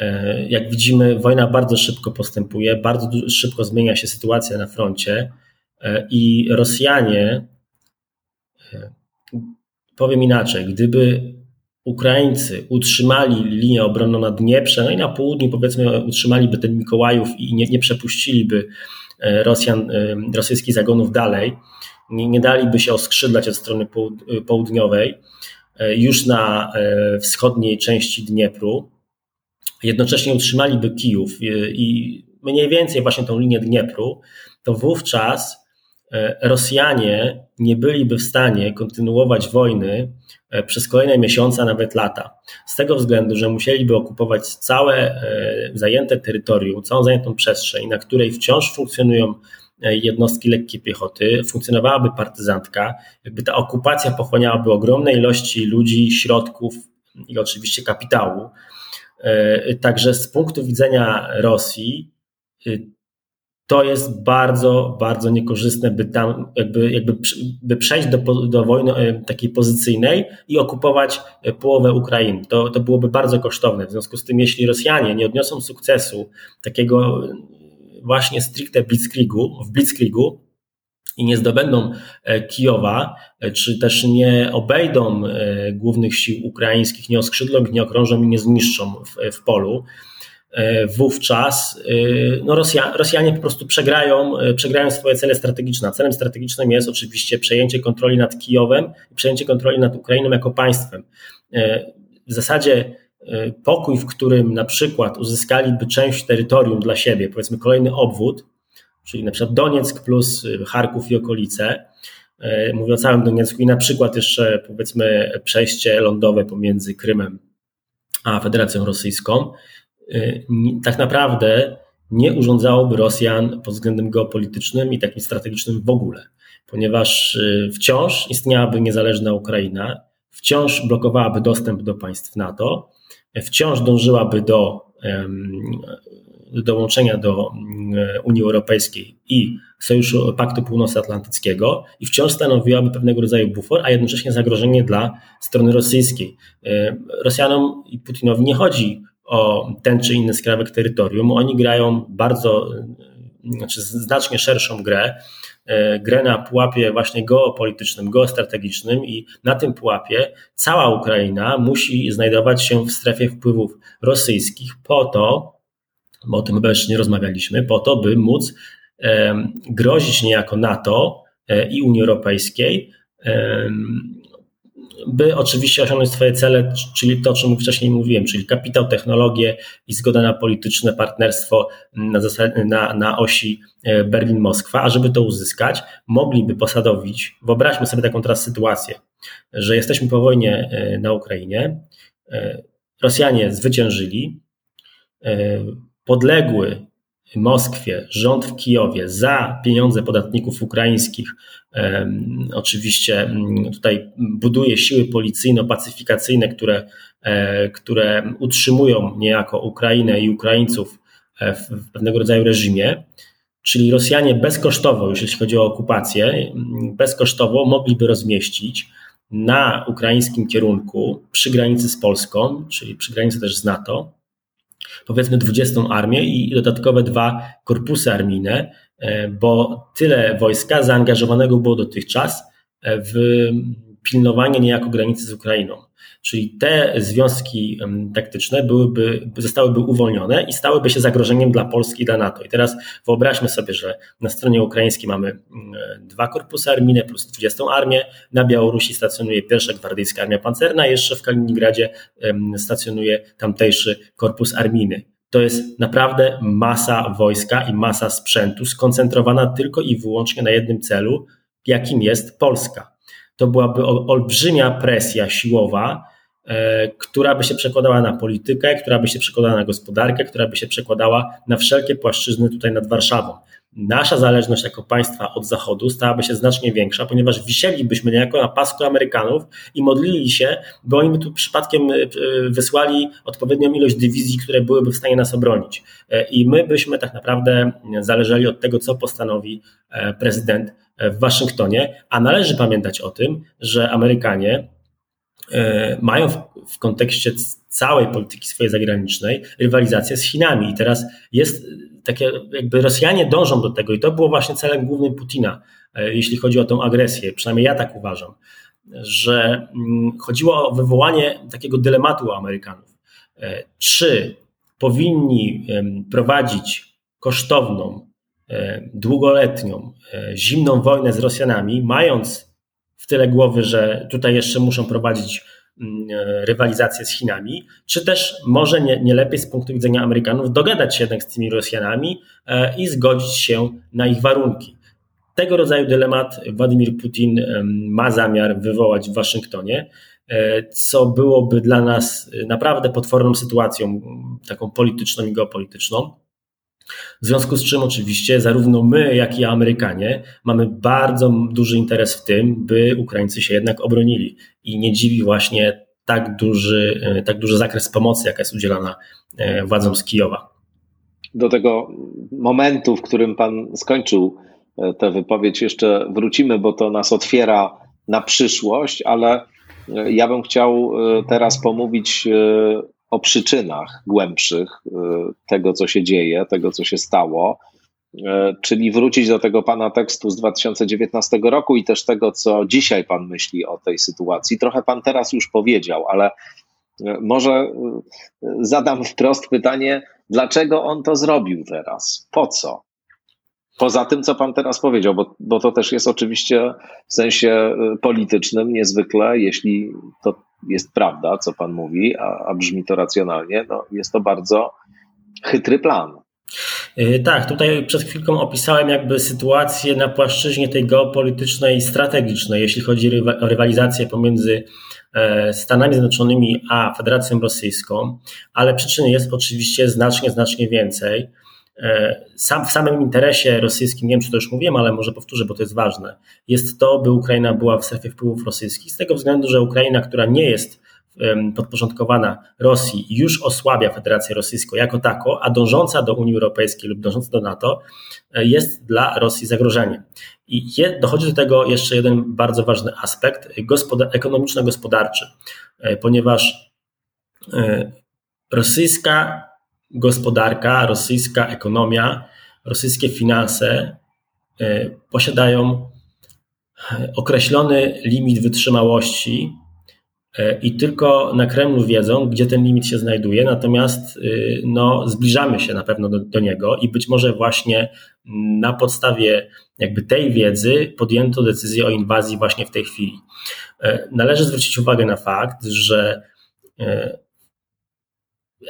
E, jak widzimy, wojna bardzo szybko postępuje, bardzo szybko zmienia się sytuacja na froncie e, i Rosjanie, powiem inaczej, gdyby Ukraińcy utrzymali linię obronną na Dnieprze, no i na południu powiedzmy utrzymaliby ten Mikołajów i nie, nie przepuściliby E, Rosjan, e, rosyjskich zagonów dalej, nie, nie daliby się oskrzydlać od strony południowej, e, już na wschodniej części Dniepru, jednocześnie utrzymaliby Kijów i mniej więcej właśnie tą linię Dniepru, to wówczas Rosjanie nie byliby w stanie kontynuować wojny E, przez kolejne miesiące, a nawet lata. Z tego względu, że musieliby okupować całe e, zajęte terytorium, całą zajętą przestrzeń, na której wciąż funkcjonują e, jednostki lekkiej piechoty, funkcjonowałaby partyzantka, jakby ta okupacja pochłaniałaby ogromne ilości ludzi, środków i oczywiście kapitału. Także z punktu widzenia Rosji to jest bardzo, bardzo niekorzystne, by tam jakby, jakby by przejść do, do wojny e, takiej pozycyjnej i okupować e, połowę Ukrainy. To, to byłoby bardzo kosztowne. W związku z tym, jeśli Rosjanie nie odniosą sukcesu takiego e, właśnie stricte blitzkriegu, w blitzkriegu i nie zdobędą Kijowa, czy też nie obejdą głównych sił ukraińskich, nie oskrzydlą nie okrążą i nie zniszczą w, w polu, wówczas e, no Rosja, Rosjanie po prostu przegrają, e, przegrają swoje cele strategiczne. Celem strategicznym jest oczywiście przejęcie kontroli nad Kijowem i przejęcie kontroli nad Ukrainą jako państwem. W zasadzie pokój, w którym na przykład uzyskaliby część terytorium dla siebie, powiedzmy kolejny obwód, czyli na przykład Donieck plus Charków i okolice, mówię o całym Doniecku i na przykład jeszcze powiedzmy przejście lądowe pomiędzy Krymem a Federacją Rosyjską, tak naprawdę nie urządzałoby Rosjan pod względem geopolitycznym i takim strategicznym w ogóle, ponieważ y, wciąż istniałaby niezależna Ukraina, wciąż blokowałaby dostęp do państw NATO, wciąż dążyłaby do dołączenia do Unii Europejskiej i Sojuszu Paktu Północnoatlantyckiego i wciąż stanowiłaby pewnego rodzaju bufor, a jednocześnie zagrożenie dla strony rosyjskiej. Rosjanom i Putinowi nie chodzi o ten czy inny skrawek terytorium. Oni grają bardzo, znaczy znacznie szerszą grę, e, grę na pułapie właśnie geopolitycznym, geostrategicznym i na tym pułapie cała Ukraina musi znajdować się w strefie wpływów rosyjskich po to, bo o tym chyba jeszcze nie rozmawialiśmy, po to, by móc grozić niejako NATO e, i Unii Europejskiej by oczywiście osiągnąć swoje cele, czyli to, o czym wcześniej mówiłem, czyli kapitał, technologię i zgoda na polityczne partnerstwo na, na, na osi e, Berlin-Moskwa, a żeby to uzyskać, mogliby posadowić, wyobraźmy sobie taką teraz sytuację, że jesteśmy po wojnie e, na Ukrainie, e, Rosjanie zwyciężyli, podległy Moskwie, rząd w Kijowie za pieniądze podatników ukraińskich oczywiście mm, tutaj buduje siły policyjno-pacyfikacyjne, które, e, które utrzymują niejako Ukrainę i Ukraińców e, w pewnego rodzaju reżimie. Czyli Rosjanie bezkosztowo, jeśli chodzi o okupację, mm, bezkosztowo mogliby rozmieścić na ukraińskim kierunku przy granicy z Polską, czyli przy granicy też z NATO, powiedzmy 20 armię i dodatkowe dwa korpusy armijne, e, bo tyle wojska zaangażowanego było dotychczas e, w pilnowanie niejako granicy z Ukrainą. Czyli te związki taktyczne byłyby, zostałyby uwolnione i stałyby się zagrożeniem dla Polski i dla NATO. I teraz wyobraźmy sobie, że na stronie ukraińskiej mamy mm, dwa korpusy armijne plus 20 armię, na Białorusi stacjonuje pierwsza gwardyjska armia pancerna, jeszcze w Kaliningradzie stacjonuje tamtejszy korpus armijny. To jest naprawdę masa wojska i masa sprzętu skoncentrowana tylko i wyłącznie na jednym celu, jakim jest Polska. To byłaby olbrzymia presja siłowa, e, która by się przekładała na politykę, która by się przekładała na gospodarkę, która by się przekładała na wszelkie płaszczyzny tutaj nad Warszawą nasza zależność jako państwa od Zachodu stałaby się znacznie większa, ponieważ wisielibyśmy niejako na pasku Amerykanów i modlili się, bo oni by tu przypadkiem y, wysłali odpowiednią ilość dywizji, które byłyby w stanie nas obronić. E, I my byśmy tak naprawdę zależeli od tego, co postanowi e, prezydent e, w Waszyngtonie, a należy pamiętać o tym, że Amerykanie mają w, kontekście całej polityki swojej zagranicznej rywalizację z Chinami. I teraz jest takie, jakby Rosjanie dążą do tego i to było właśnie celem głównym Putina, e, jeśli chodzi o tę agresję, przynajmniej ja tak uważam, że mm, chodziło o wywołanie takiego dylematu Amerykanów. E, czy powinni prowadzić kosztowną, e, długoletnią, zimną wojnę z Rosjanami, mając w tyle głowy, że tutaj jeszcze muszą prowadzić Mm, rywalizację z Chinami, czy też może nie, nie lepiej z punktu widzenia Amerykanów dogadać się jednak z tymi Rosjanami e, i zgodzić się na ich warunki. Tego rodzaju dylemat Władimir Putin ma zamiar wywołać w Waszyngtonie, e, co byłoby dla nas naprawdę potworną sytuacją, taką polityczną i geopolityczną. W związku z czym oczywiście zarówno my, jak i Amerykanie mamy bardzo duży interes w tym, by Ukraińcy się jednak obronili. I nie dziwi właśnie tak duży, e, tak duży zakres pomocy, jaka jest udzielana e, władzom z Kijowa. Do tego momentu, w którym Pan skończył e, tę wypowiedź, jeszcze wrócimy, bo to nas otwiera na przyszłość, ale ja bym chciał teraz pomówić o przyczynach głębszych y, tego, co się dzieje, tego, co się stało, y, czyli wrócić do tego pana tekstu z 2019 roku i też tego, co dzisiaj pan myśli o tej sytuacji. Trochę pan teraz już powiedział, ale y, może zadam wprost pytanie, dlaczego on to zrobił teraz? Po co? Poza tym, co pan teraz powiedział, bo, bo to też jest oczywiście w sensie politycznym niezwykle, jeśli to jest prawda, co pan mówi, a, a brzmi to racjonalnie, no, jest to bardzo chytry plan. Y, tak, tutaj przed chwilką opisałem jakby sytuację na płaszczyźnie tej geopolitycznej strategicznej, jeśli chodzi o rywalizację pomiędzy e, Stanami Zjednoczonymi a Federacją Rosyjską, ale przyczyn jest oczywiście znacznie, znacznie więcej. E, sam, w samym interesie rosyjskim, nie wiem czy to już mówiłem, ale może powtórzę, bo to jest ważne, jest to, by Ukraina była w strefie wpływów rosyjskich, z tego względu, że Ukraina, która nie jest podporządkowana Rosji już osłabia Federację Rosyjską jako tako, a dążąca do Unii Europejskiej lub dążąca do NATO e, jest dla Rosji zagrożeniem. I dochodzi do tego jeszcze jeden bardzo ważny aspekt gospoda- ekonomiczno-gospodarczy, e, ponieważ rosyjska gospodarka, rosyjska ekonomia, rosyjskie finanse e, posiadają e, określony limit wytrzymałości e, i tylko na Kremlu wiedzą, gdzie ten limit się znajduje, natomiast no, zbliżamy się na pewno do, do niego i być może właśnie na podstawie jakby tej wiedzy podjęto decyzję o inwazji właśnie w tej chwili. Należy zwrócić uwagę na fakt, że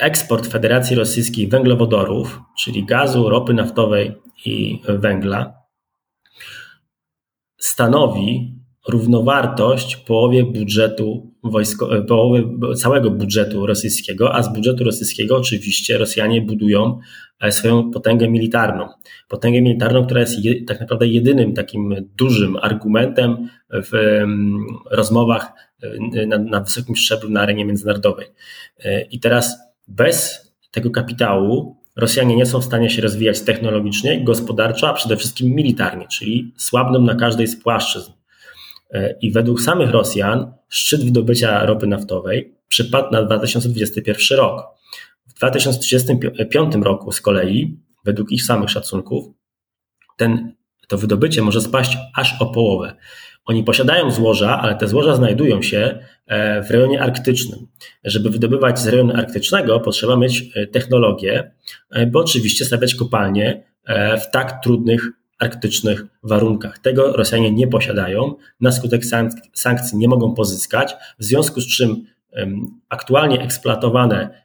eksport Federacji Rosyjskiej węglowodorów, czyli gazu, ropy naftowej i węgla, stanowi równowartość połowie budżetu wojsko, połowy całego budżetu rosyjskiego, a z budżetu rosyjskiego oczywiście Rosjanie budują e, swoją potęgę militarną. Potęgę militarną, która jest je, tak naprawdę jedynym takim dużym argumentem w rozmowach e, na, na wysokim szczeblu na arenie międzynarodowej. E, I teraz bez tego kapitału Rosjanie nie są w stanie się rozwijać technologicznie, gospodarczo, a przede wszystkim militarnie, czyli słabną na każdej z płaszczyzn. E, I według samych Rosjan szczyt wydobycia ropy naftowej przypadł na 2021 rok. W 2035 roku z kolei, według ich samych szacunków, ten, to wydobycie może spaść aż o połowę. Oni posiadają złoża, ale te złoża znajdują się e, w rejonie arktycznym. Żeby wydobywać z rejonu arktycznego, potrzeba mieć e, technologię, e, bo oczywiście stawiać kopalnie w tak trudnych arktycznych warunkach. Tego Rosjanie nie posiadają, na skutek sankcji nie mogą pozyskać, w związku z czym aktualnie eksploatowane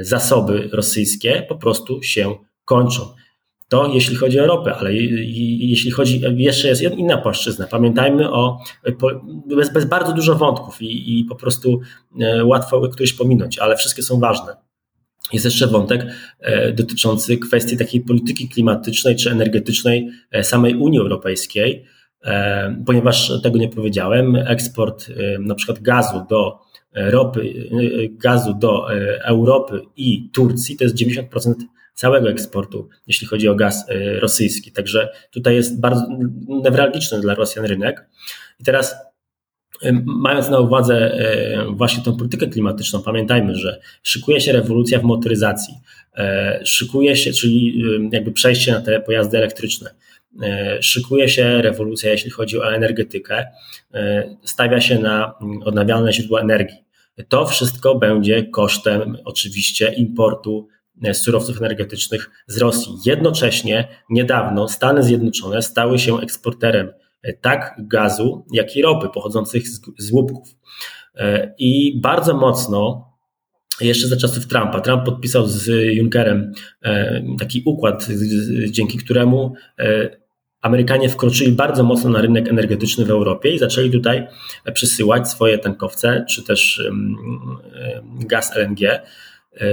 zasoby rosyjskie po prostu się kończą. To jeśli chodzi o ropę, ale jeśli chodzi, jeszcze jest inna płaszczyzna. Pamiętajmy o, bez bardzo dużo wątków i, i po prostu e, łatwo któryś pominąć, ale wszystkie są ważne. Jest jeszcze wątek e, dotyczący kwestii takiej polityki klimatycznej czy energetycznej e, samej Unii Europejskiej, ponieważ tego nie powiedziałem, eksport na przykład gazu do ropy, gazu do Europy i Turcji to jest 90% całego eksportu, jeśli chodzi o gaz e, rosyjski. Także tutaj jest bardzo newralgiczny dla Rosjan rynek. I teraz e, Mając na uwadze e, właśnie tą politykę klimatyczną, pamiętajmy, że szykuje się rewolucja w motoryzacji, szykuje się, czyli jakby przejście na te pojazdy elektryczne, szykuje się rewolucja, jeśli chodzi o energetykę, stawia się na odnawialne źródła energii. To wszystko będzie kosztem oczywiście importu surowców energetycznych z Rosji. Jednocześnie niedawno Stany Zjednoczone stały się eksporterem e, tak gazu, jak i ropy pochodzących z, z łupków. E, I bardzo mocno jeszcze za czasów Trumpa. Trump podpisał z Junckerem e, taki układ, dzięki któremu Amerykanie wkroczyli bardzo mocno na rynek energetyczny w Europie i zaczęli tutaj przysyłać swoje tankowce, czy też gaz LNG E,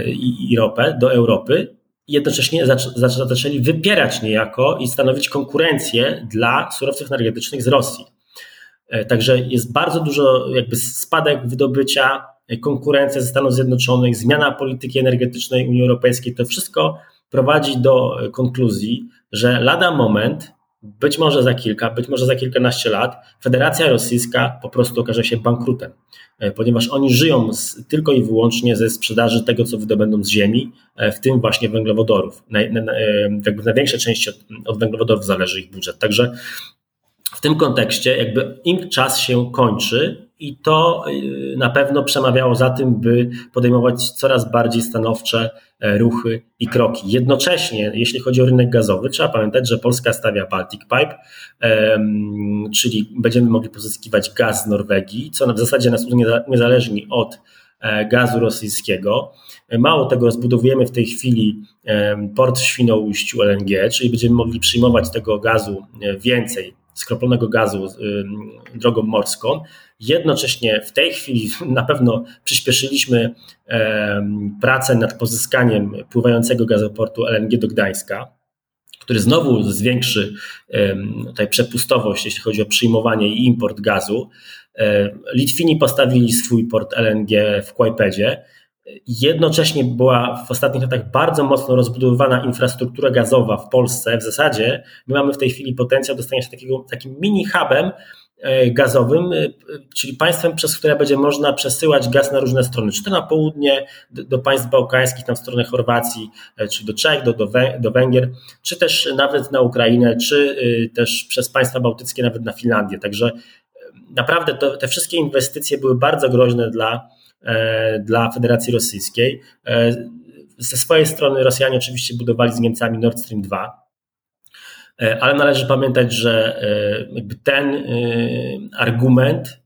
i, i ropę do Europy, jednocześnie zaczęli wypierać niejako i stanowić konkurencję dla surowców energetycznych z Rosji. E, także jest bardzo dużo jakby spadek wydobycia, e, konkurencja ze Stanów Zjednoczonych, zmiana polityki energetycznej Unii Europejskiej, to wszystko prowadzi do konkluzji, że lada moment być może za kilka, być może za kilkanaście lat Federacja Rosyjska po prostu okaże się bankrutem, e, ponieważ oni żyją z, tylko i wyłącznie ze sprzedaży tego, co wydobędą z ziemi, e, w tym właśnie węglowodorów. Na, na, e, jakby na większej części od, od węglowodorów zależy ich budżet. Także w tym kontekście jakby im czas się kończy i to y, na pewno przemawiało za tym, by podejmować coraz bardziej stanowcze e, ruchy i kroki. Jednocześnie, jeśli chodzi o rynek gazowy, trzeba pamiętać, że Polska stawia Baltic Pipe, czyli będziemy mogli pozyskiwać gaz z Norwegii, co w zasadzie nas uniezależni od e, gazu rosyjskiego. Mało tego, rozbudowujemy w tej chwili port w Świnoujściu LNG, czyli będziemy mogli przyjmować tego gazu e, więcej skroplonego gazu drogą morską. Jednocześnie w tej chwili na pewno przyspieszyliśmy pracę nad pozyskaniem pływającego gazoportu LNG do Gdańska, który znowu zwiększy tutaj przepustowość, jeśli chodzi o przyjmowanie i import gazu. Litwini postawili swój port LNG w Kłajpedzie. Jednocześnie była w ostatnich latach bardzo mocno rozbudowywana infrastruktura gazowa w Polsce. W zasadzie my mamy w tej chwili potencjał do stania się takiego, takim mini hubem e, gazowym, e, czyli państwem, przez które będzie można przesyłać gaz na różne strony, czy to na południe, do, państw bałkańskich, tam w stronę Chorwacji, e, czy do Czech, do, do, Węgier, czy też nawet na Ukrainę, czy też przez państwa bałtyckie, nawet na Finlandię. Także naprawdę to, te wszystkie inwestycje były bardzo groźne dla dla Federacji Rosyjskiej. E, ze swojej strony Rosjanie oczywiście budowali z Niemcami Nord Stream 2, e, ale należy pamiętać, że ten argument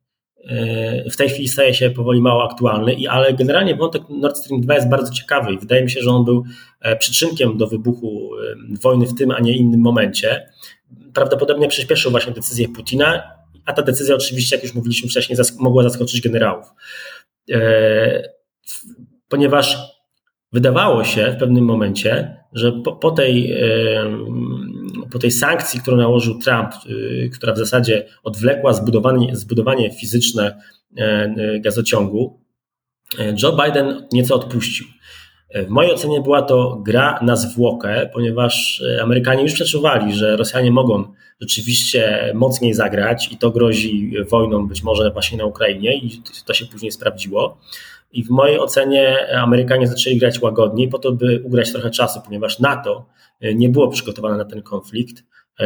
w tej chwili staje się powoli mało aktualny, ale generalnie wątek Nord Stream 2 jest bardzo ciekawy i wydaje mi się, że on był przyczynkiem do wybuchu wojny w tym, a nie innym momencie. Prawdopodobnie przyspieszył właśnie decyzję Putina, a ta decyzja oczywiście, jak już mówiliśmy wcześniej, mogła zaskoczyć generałów. E, ponieważ wydawało się w pewnym momencie, że po, po, tej, e, po tej sankcji, którą nałożył Trump, e, która w zasadzie odwlekła zbudowanie, zbudowanie fizyczne gazociągu, Joe Biden nieco odpuścił. W mojej ocenie była to gra na zwłokę, ponieważ Amerykanie już przeczuwali, że Rosjanie mogą rzeczywiście mocniej zagrać i to grozi wojną być może właśnie na Ukrainie i to się później sprawdziło. I w mojej ocenie Amerykanie zaczęli grać łagodniej po to, by ugrać trochę czasu, ponieważ NATO nie było przygotowane na ten konflikt,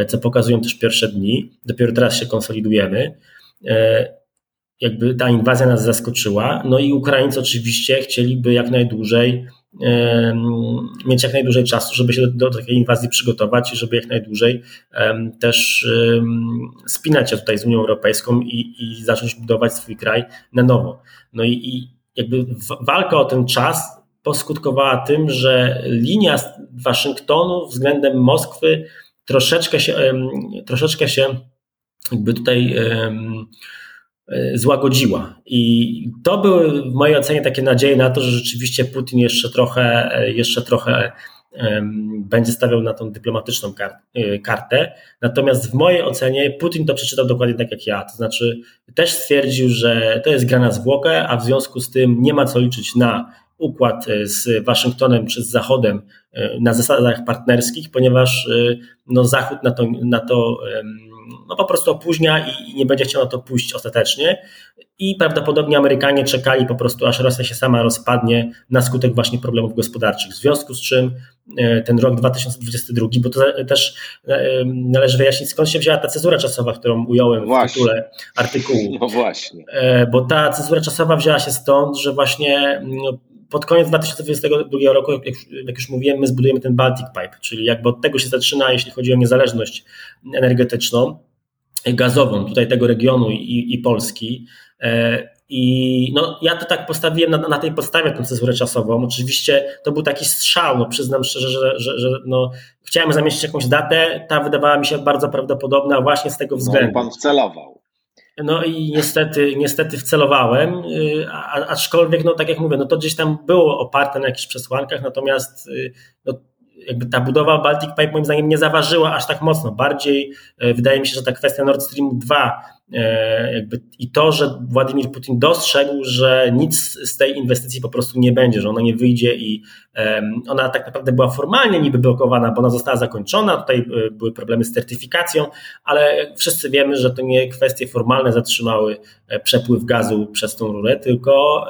co pokazują też pierwsze dni. Dopiero teraz się konsolidujemy. jakby ta inwazja nas zaskoczyła. No i Ukraińcy oczywiście chcieliby jak najdłużej mieć jak najdłużej czasu, żeby się do, do takiej inwazji przygotować i żeby jak najdłużej też spinać się tutaj z Unią Europejską i, i zacząć budować swój kraj na nowo. No i, i jakby walka o ten czas poskutkowała tym, że linia Waszyngtonu względem Moskwy troszeczkę się, troszeczkę się jakby tutaj złagodziła. I to były w mojej ocenie takie nadzieje na to, że rzeczywiście Putin jeszcze trochę, jeszcze trochę będzie stawiał na tą dyplomatyczną e, kartę. Natomiast w mojej ocenie Putin to przeczytał dokładnie tak jak ja. To znaczy też stwierdził, że to jest gra na zwłokę, a w związku z tym nie ma co liczyć na układ e, z Waszyngtonem czy z Zachodem e, na zasadach partnerskich, ponieważ no, Zachód na to, na to no, po prostu opóźnia i nie będzie chciał na to pójść ostatecznie. I prawdopodobnie Amerykanie czekali po prostu, aż Rosja się sama rozpadnie na skutek właśnie problemów gospodarczych. W związku z czym e, ten rok 2022, bo to też należy wyjaśnić, skąd się wzięła ta cezura czasowa, którą ująłem właśnie. w tytule artykułu. No właśnie. Bo ta cezura czasowa wzięła się stąd, że właśnie no, pod koniec 2022 roku, jak, jak już mówiłem, my zbudujemy ten Baltic Pipe, czyli jakby od tego się zaczyna, jeśli chodzi o niezależność energetyczną, gazową tutaj tego regionu i, i Polski. E, I no, ja to tak postawiłem na, na tej podstawie tę cezurę czasową. Oczywiście to był taki strzał, no, przyznam szczerze, że, że, że no, chciałem zamieścić jakąś datę, ta wydawała mi się bardzo prawdopodobna właśnie z tego no, względu. No, pan wcelował. No i niestety, niestety wcelowałem, y, a, aczkolwiek, no tak jak mówię, no to gdzieś tam było oparte na jakichś przesłankach, natomiast y, no, jakby ta budowa Baltic Pipe moim zdaniem nie zaważyła aż tak mocno. Bardziej y, wydaje mi się, że ta kwestia Nord Stream 2 E, jakby I to, że Władimir Putin dostrzegł, że nic z tej inwestycji po prostu nie będzie, że ona nie wyjdzie i ona tak naprawdę była formalnie niby blokowana, bo ona została zakończona. Tutaj e, były problemy z certyfikacją, ale wszyscy wiemy, że to nie kwestie formalne zatrzymały e, przepływ gazu przez tą rurę, tylko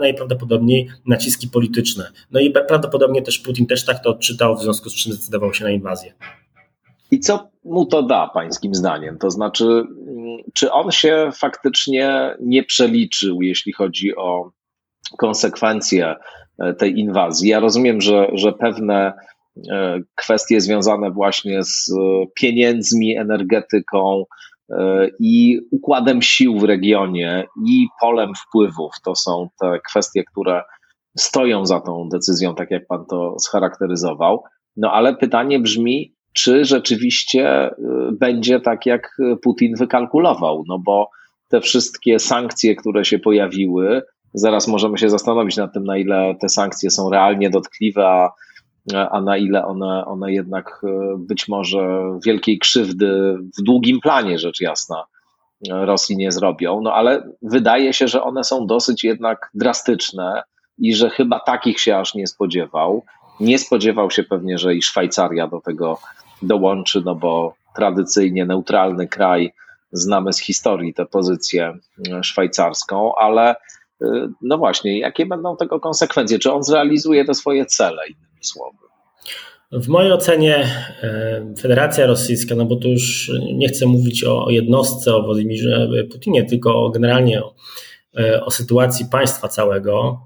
najprawdopodobniej naciski polityczne. No i prawdopodobnie też Putin też tak to odczytał, w związku z czym zdecydował się na inwazję. I co mu to da, pańskim zdaniem? To znaczy, czy on się faktycznie nie przeliczył, jeśli chodzi o konsekwencje e, tej inwazji? Ja rozumiem, że, że pewne e, kwestie związane właśnie z pieniędzmi, energetyką e, i układem sił w regionie i polem wpływów to są te kwestie, które stoją za tą decyzją, tak jak pan to scharakteryzował. No ale pytanie brzmi, czy rzeczywiście y, będzie tak, jak Putin wykalkulował. No bo te wszystkie sankcje, które się pojawiły, zaraz możemy się zastanowić nad tym, na ile te sankcje są realnie dotkliwe, a, a na ile one, one jednak y, być może wielkiej krzywdy w długim planie, rzecz jasna, Rosji nie zrobią. No ale wydaje się, że one są dosyć jednak drastyczne i że chyba takich się aż nie spodziewał. Nie spodziewał się pewnie, że i Szwajcaria do tego dołączy, no bo tradycyjnie neutralny kraj, znamy z historii tę pozycję e, szwajcarską, ale e, no właśnie, jakie będą tego konsekwencje? Czy on zrealizuje te swoje cele, innymi słowy? W mojej ocenie e, Federacja Rosyjska, no bo tu już nie chcę mówić o jednostce, o Władimirze Putinie, tylko generalnie o, o sytuacji państwa całego,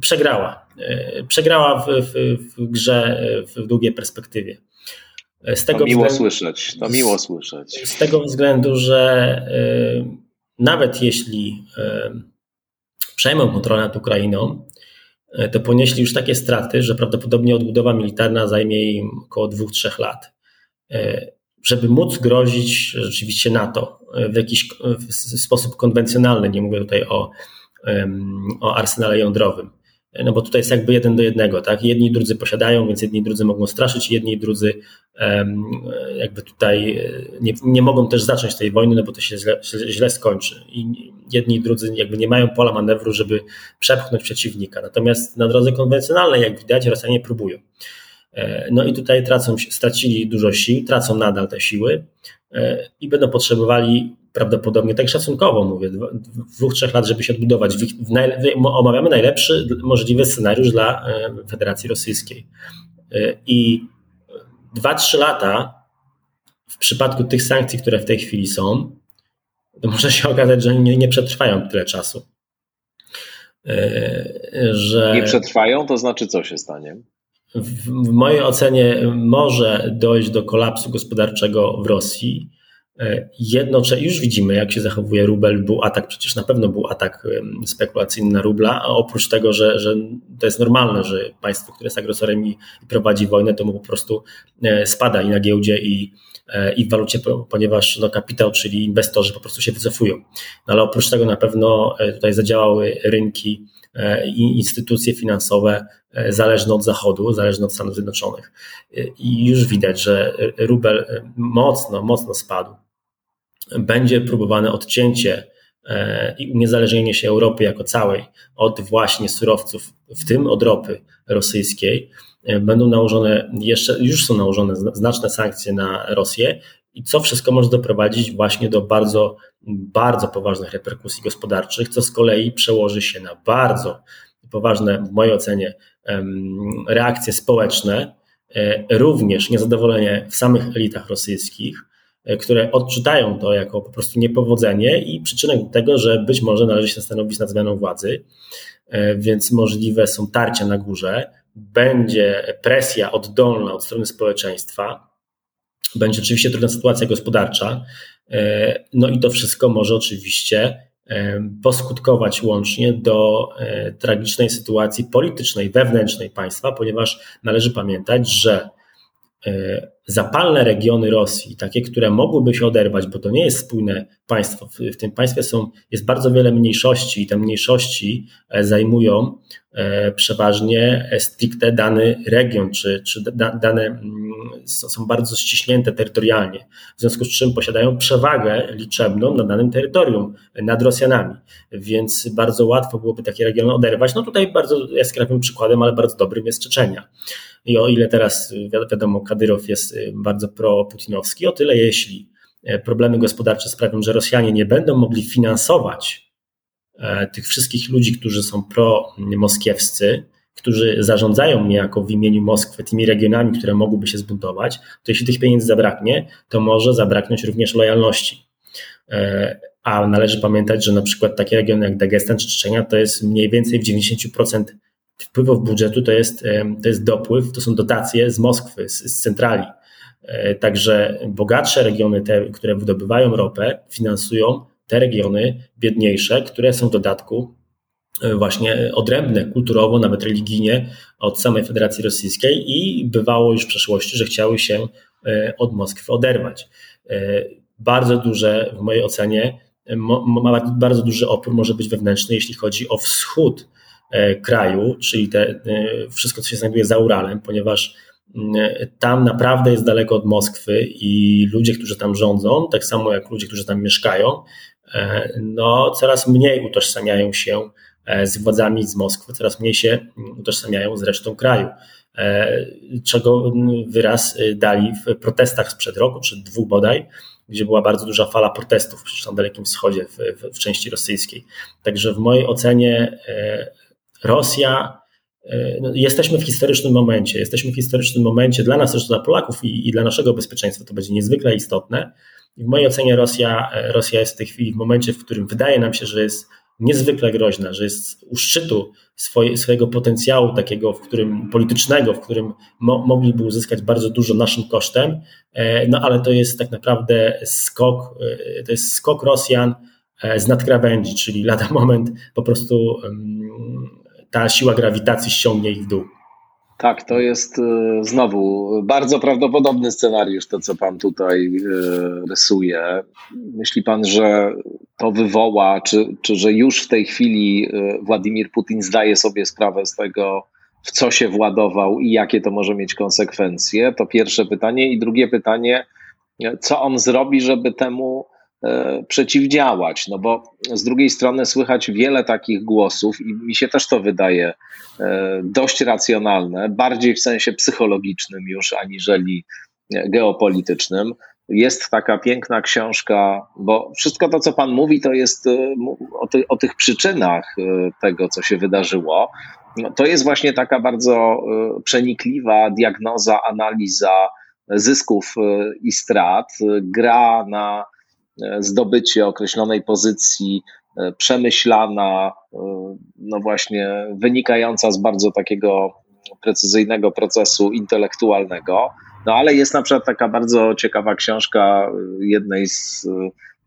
przegrała. Przegrała w, w, w grze w długiej perspektywie. Z tego to miło względu, słyszeć, to miło słyszeć. Z tego względu, że y, nawet jeśli y, przejmą kontrolę nad Ukrainą, y, to ponieśli już takie straty, że prawdopodobnie odbudowa militarna zajmie im około 2-3 lat. Żeby móc grozić rzeczywiście NATO w jakiś w sposób konwencjonalny, nie mówię tutaj o, o arsenale jądrowym, no bo tutaj jest jakby jeden do jednego, tak? Jedni i drudzy posiadają, więc jedni i drudzy mogą straszyć, jedni i drudzy jakby tutaj e, nie, nie mogą też zacząć tej wojny, no bo to się źle, źle skończy. I jedni i drudzy jakby nie mają pola manewru, żeby przepchnąć przeciwnika. Natomiast na drodze konwencjonalnej, jak widać, Rosjanie próbują. E, no i tutaj tracą, stracili dużo sił, tracą nadal te siły e, i będą potrzebowali prawdopodobnie, tak szacunkowo mówię, dwóch, trzech lat, żeby się odbudować. Omawiamy najlepszy możliwy scenariusz dla e, Federacji Rosyjskiej. E, I dwa, trzy lata w przypadku tych sankcji, które w tej chwili są, to może się okazać, że nie, nie przetrwają tyle czasu. Że nie przetrwają, to znaczy co się stanie? W, w mojej ocenie może dojść do kolapsu gospodarczego w Rosji E, jedno, już widzimy, jak się zachowuje rubel. Był atak, przecież na pewno był atak spekulacyjny na rubla, a oprócz tego, że, że to jest normalne, że państwo, które jest agresorem i prowadzi wojnę, to mu po prostu e, spada i na giełdzie, i, e, i w walucie, ponieważ no, kapitał, czyli inwestorzy po prostu się wycofują. No, ale oprócz tego na pewno tutaj zadziałały rynki i instytucje finansowe zależne od Zachodu, zależne od Stanów Zjednoczonych. I już widać, że rubel mocno, mocno spadł będzie próbowane odcięcie e, i uniezależnienie się Europy jako całej od właśnie surowców, w tym od ropy rosyjskiej, e, będą nałożone, jeszcze już są nałożone znaczne sankcje na Rosję i co wszystko może doprowadzić właśnie do bardzo, bardzo poważnych reperkusji gospodarczych, co z kolei przełoży się na bardzo poważne, w mojej ocenie, reakcje społeczne, e, również niezadowolenie w samych elitach rosyjskich, E, które odczytają to jako po prostu niepowodzenie i przyczynek tego, że być może należy się zastanowić nad zmianą władzy, e, więc możliwe są tarcia na górze, będzie presja oddolna od strony społeczeństwa, będzie oczywiście trudna sytuacja gospodarcza, no i to wszystko może oczywiście poskutkować łącznie do tragicznej sytuacji politycznej, wewnętrznej państwa, ponieważ należy pamiętać, że E, zapalne regiony Rosji, takie, które mogłyby się oderwać, bo to nie jest spójne państwo. W, tym państwie są, jest bardzo wiele mniejszości i te mniejszości e, zajmują e, przeważnie stricte dany region, czy, czy dane mm, są bardzo ściśnięte terytorialnie, w związku z czym posiadają przewagę liczebną na danym terytorium nad Rosjanami, więc bardzo łatwo byłoby takie regiony oderwać. No tutaj bardzo jaskrawym przykładem, ale bardzo dobrym jest Czeczenia. I o ile teraz wiadomo, Kadyrow jest y, bardzo pro-putinowski, o tyle jeśli e, problemy gospodarcze sprawią, że Rosjanie nie będą mogli finansować e, tych wszystkich ludzi, którzy są pro-moskiewscy, którzy zarządzają niejako w imieniu Moskwy tymi regionami, które mogłyby się zbuntować, to jeśli tych pieniędzy zabraknie, to może zabraknąć również lojalności. E, a należy pamiętać, że na przykład takie regiony jak Dagestan czy Czeczenia to jest mniej więcej w 90% wpływów budżetu to jest, to jest dopływ, to są dotacje z Moskwy, z, z centrali. E, także bogatsze regiony, te, które wydobywają ropę, finansują te regiony biedniejsze, które są w dodatku e, właśnie odrębne kulturowo, nawet religijnie od samej Federacji Rosyjskiej i bywało już w przeszłości, że chciały się e, od Moskwy oderwać. Bardzo duże, w mojej ocenie, bardzo duży opór może być wewnętrzny, jeśli chodzi o wschód kraju, czyli te, e, wszystko, co się znajduje za Uralem, ponieważ mm, tam naprawdę jest daleko od Moskwy i ludzie, którzy tam rządzą, tak samo jak ludzie, którzy tam mieszkają, e, no, coraz mniej utożsamiają się z władzami z Moskwy, coraz mniej się utożsamiają z resztą kraju. Czego wyraz dali w protestach sprzed roku, czy dwóch bodaj, gdzie była bardzo duża fala protestów przecież na Dalekim Wschodzie, w, w, w części rosyjskiej. Także w mojej ocenie Rosja, e, no, jesteśmy w historycznym momencie. Jesteśmy w historycznym momencie dla nas, też dla Polaków i, i, dla naszego bezpieczeństwa to będzie niezwykle istotne. W mojej ocenie Rosja, e, Rosja jest w tej chwili w momencie, w którym wydaje nam się, że jest niezwykle groźna, że jest u szczytu swoje, swojego potencjału takiego, w którym politycznego, w którym mo, mogliby uzyskać bardzo dużo naszym kosztem, e, no ale to jest tak naprawdę skok, to jest skok Rosjan z nadkrawędzi, czyli lada moment po prostu ta siła grawitacji ściągnie ich w dół. Tak, to jest e, znowu bardzo prawdopodobny scenariusz, to co pan tutaj e, rysuje. Myśli pan, że to wywoła, czy, czy że już w tej chwili e, Władimir Putin zdaje sobie sprawę z tego, w co się władował i jakie to może mieć konsekwencje? To pierwsze pytanie. I drugie pytanie, co on zrobi, żeby temu przeciwdziałać. No bo z drugiej strony słychać wiele takich głosów i mi się też to wydaje e, dość racjonalne, bardziej w sensie psychologicznym już aniżeli geopolitycznym. Jest taka piękna książka, bo wszystko to, co Pan mówi, to jest e, o, ty, o tych przyczynach tego, co się wydarzyło. To jest właśnie taka bardzo przenikliwa diagnoza, analiza zysków i strat, gra na zdobycie określonej pozycji, przemyślana, no właśnie wynikająca z bardzo takiego precyzyjnego procesu intelektualnego. No ale jest na przykład taka bardzo ciekawa książka jednej z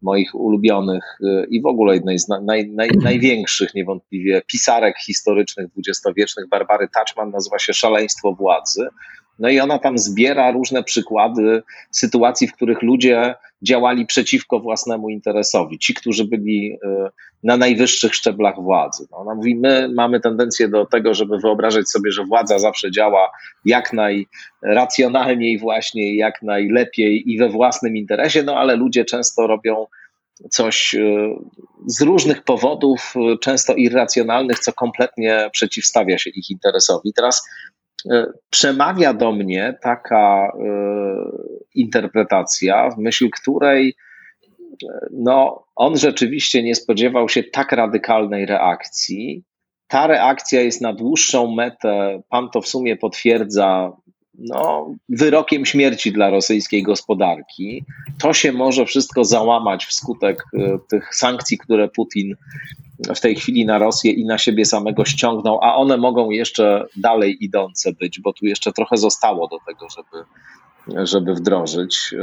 moich ulubionych i w ogóle jednej z naj, naj, największych niewątpliwie pisarek historycznych dwudziestowiecznych, Barbary Touchman, nazywa się Szaleństwo Władzy. No i ona tam zbiera różne przykłady sytuacji, w których ludzie działali przeciwko własnemu interesowi. Ci, którzy byli y, na najwyższych szczeblach władzy. No ona mówi, my mamy tendencję do tego, żeby wyobrażać sobie, że władza zawsze działa jak najracjonalniej właśnie, jak najlepiej i we własnym interesie, no ale ludzie często robią coś y, z różnych powodów, y, często irracjonalnych, co kompletnie przeciwstawia się ich interesowi. Teraz przemawia do mnie taka e, interpretacja, w myśl której e, no, on rzeczywiście nie spodziewał się tak radykalnej reakcji. Ta reakcja jest na dłuższą metę, pan to w sumie potwierdza, no, wyrokiem śmierci dla rosyjskiej gospodarki. To się może wszystko załamać wskutek tych sankcji, które Putin w tej chwili na Rosję i na siebie samego ściągnął, a one mogą jeszcze dalej idące być, bo tu jeszcze trochę zostało do tego, żeby, żeby wdrożyć,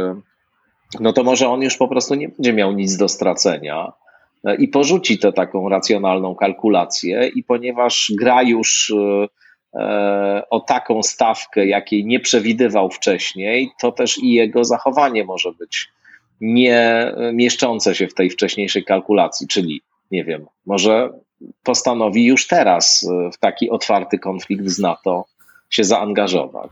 no to może on już po prostu nie będzie miał nic do stracenia i porzuci tę taką racjonalną kalkulację i ponieważ gra już e, o taką stawkę, jakiej nie przewidywał wcześniej, to też i jego zachowanie może być nie mieszczące się w tej wcześniejszej kalkulacji, czyli nie wiem, może postanowi już teraz e, w taki otwarty konflikt z NATO się zaangażować.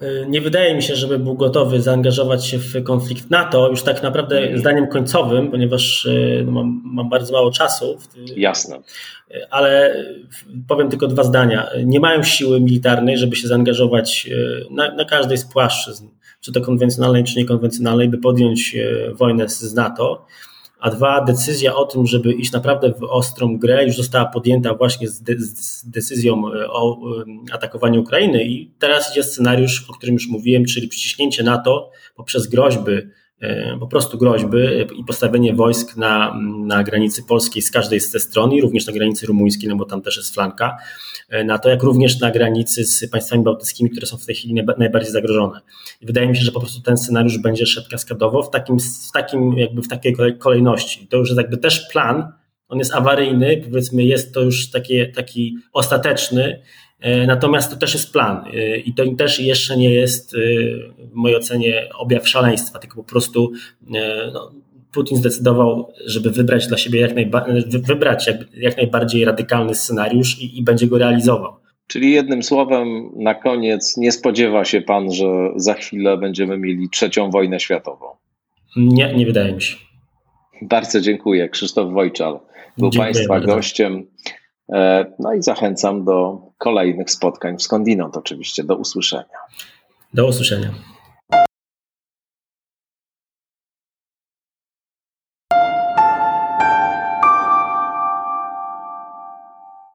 E, nie wydaje mi się, żeby był gotowy zaangażować się w konflikt NATO, już tak naprawdę hmm. zdaniem końcowym, ponieważ e, no, mam, mam, bardzo mało czasu. Jasne. Ale powiem tylko dwa zdania. Nie mają siły militarnej, żeby się zaangażować na, na każdej z płaszczyzn, czy to konwencjonalnej, czy niekonwencjonalnej, by podjąć wojnę z NATO a dwa, decyzja o tym, żeby iść naprawdę w ostrą grę już została podjęta właśnie z, de z decyzją e, o e, atakowaniu Ukrainy. I teraz idzie scenariusz, o którym już mówiłem, czyli przyciśnięcie NATO poprzez groźby po prostu groźby i postawienie wojsk na, na granicy polskiej z każdej z te stron i również na granicy rumuńskiej, no bo tam też jest flanka, e, na to jak również na granicy z państwami bałtyckimi, które są w tej chwili najbardziej zagrożone. I wydaje mi się, że po prostu ten scenariusz będzie szedł kaskadowo w takim, w takim jakby w takiej kolejności. To już jest jakby też plan, on jest awaryjny, powiedzmy jest to już taki, taki ostateczny, E, natomiast to też jest plan e, i to też jeszcze nie jest e, w mojej ocenie objaw szaleństwa, tylko po prostu no, Putin zdecydował, żeby wybrać dla siebie jak, najba, wybrać jak, jak najbardziej radykalny scenariusz i, i będzie go realizował. Czyli jednym słowem, na koniec nie spodziewa się pan, że za chwilę będziemy mieli trzecią wojnę światową? Nie, nie wydaje mi się. Bardzo dziękuję. Krzysztof Wojczal był dziękuję Państwa bardzo. gościem. No i zachęcam do kolejnych spotkań Skądinąd oczywiście. Do usłyszenia. Do usłyszenia.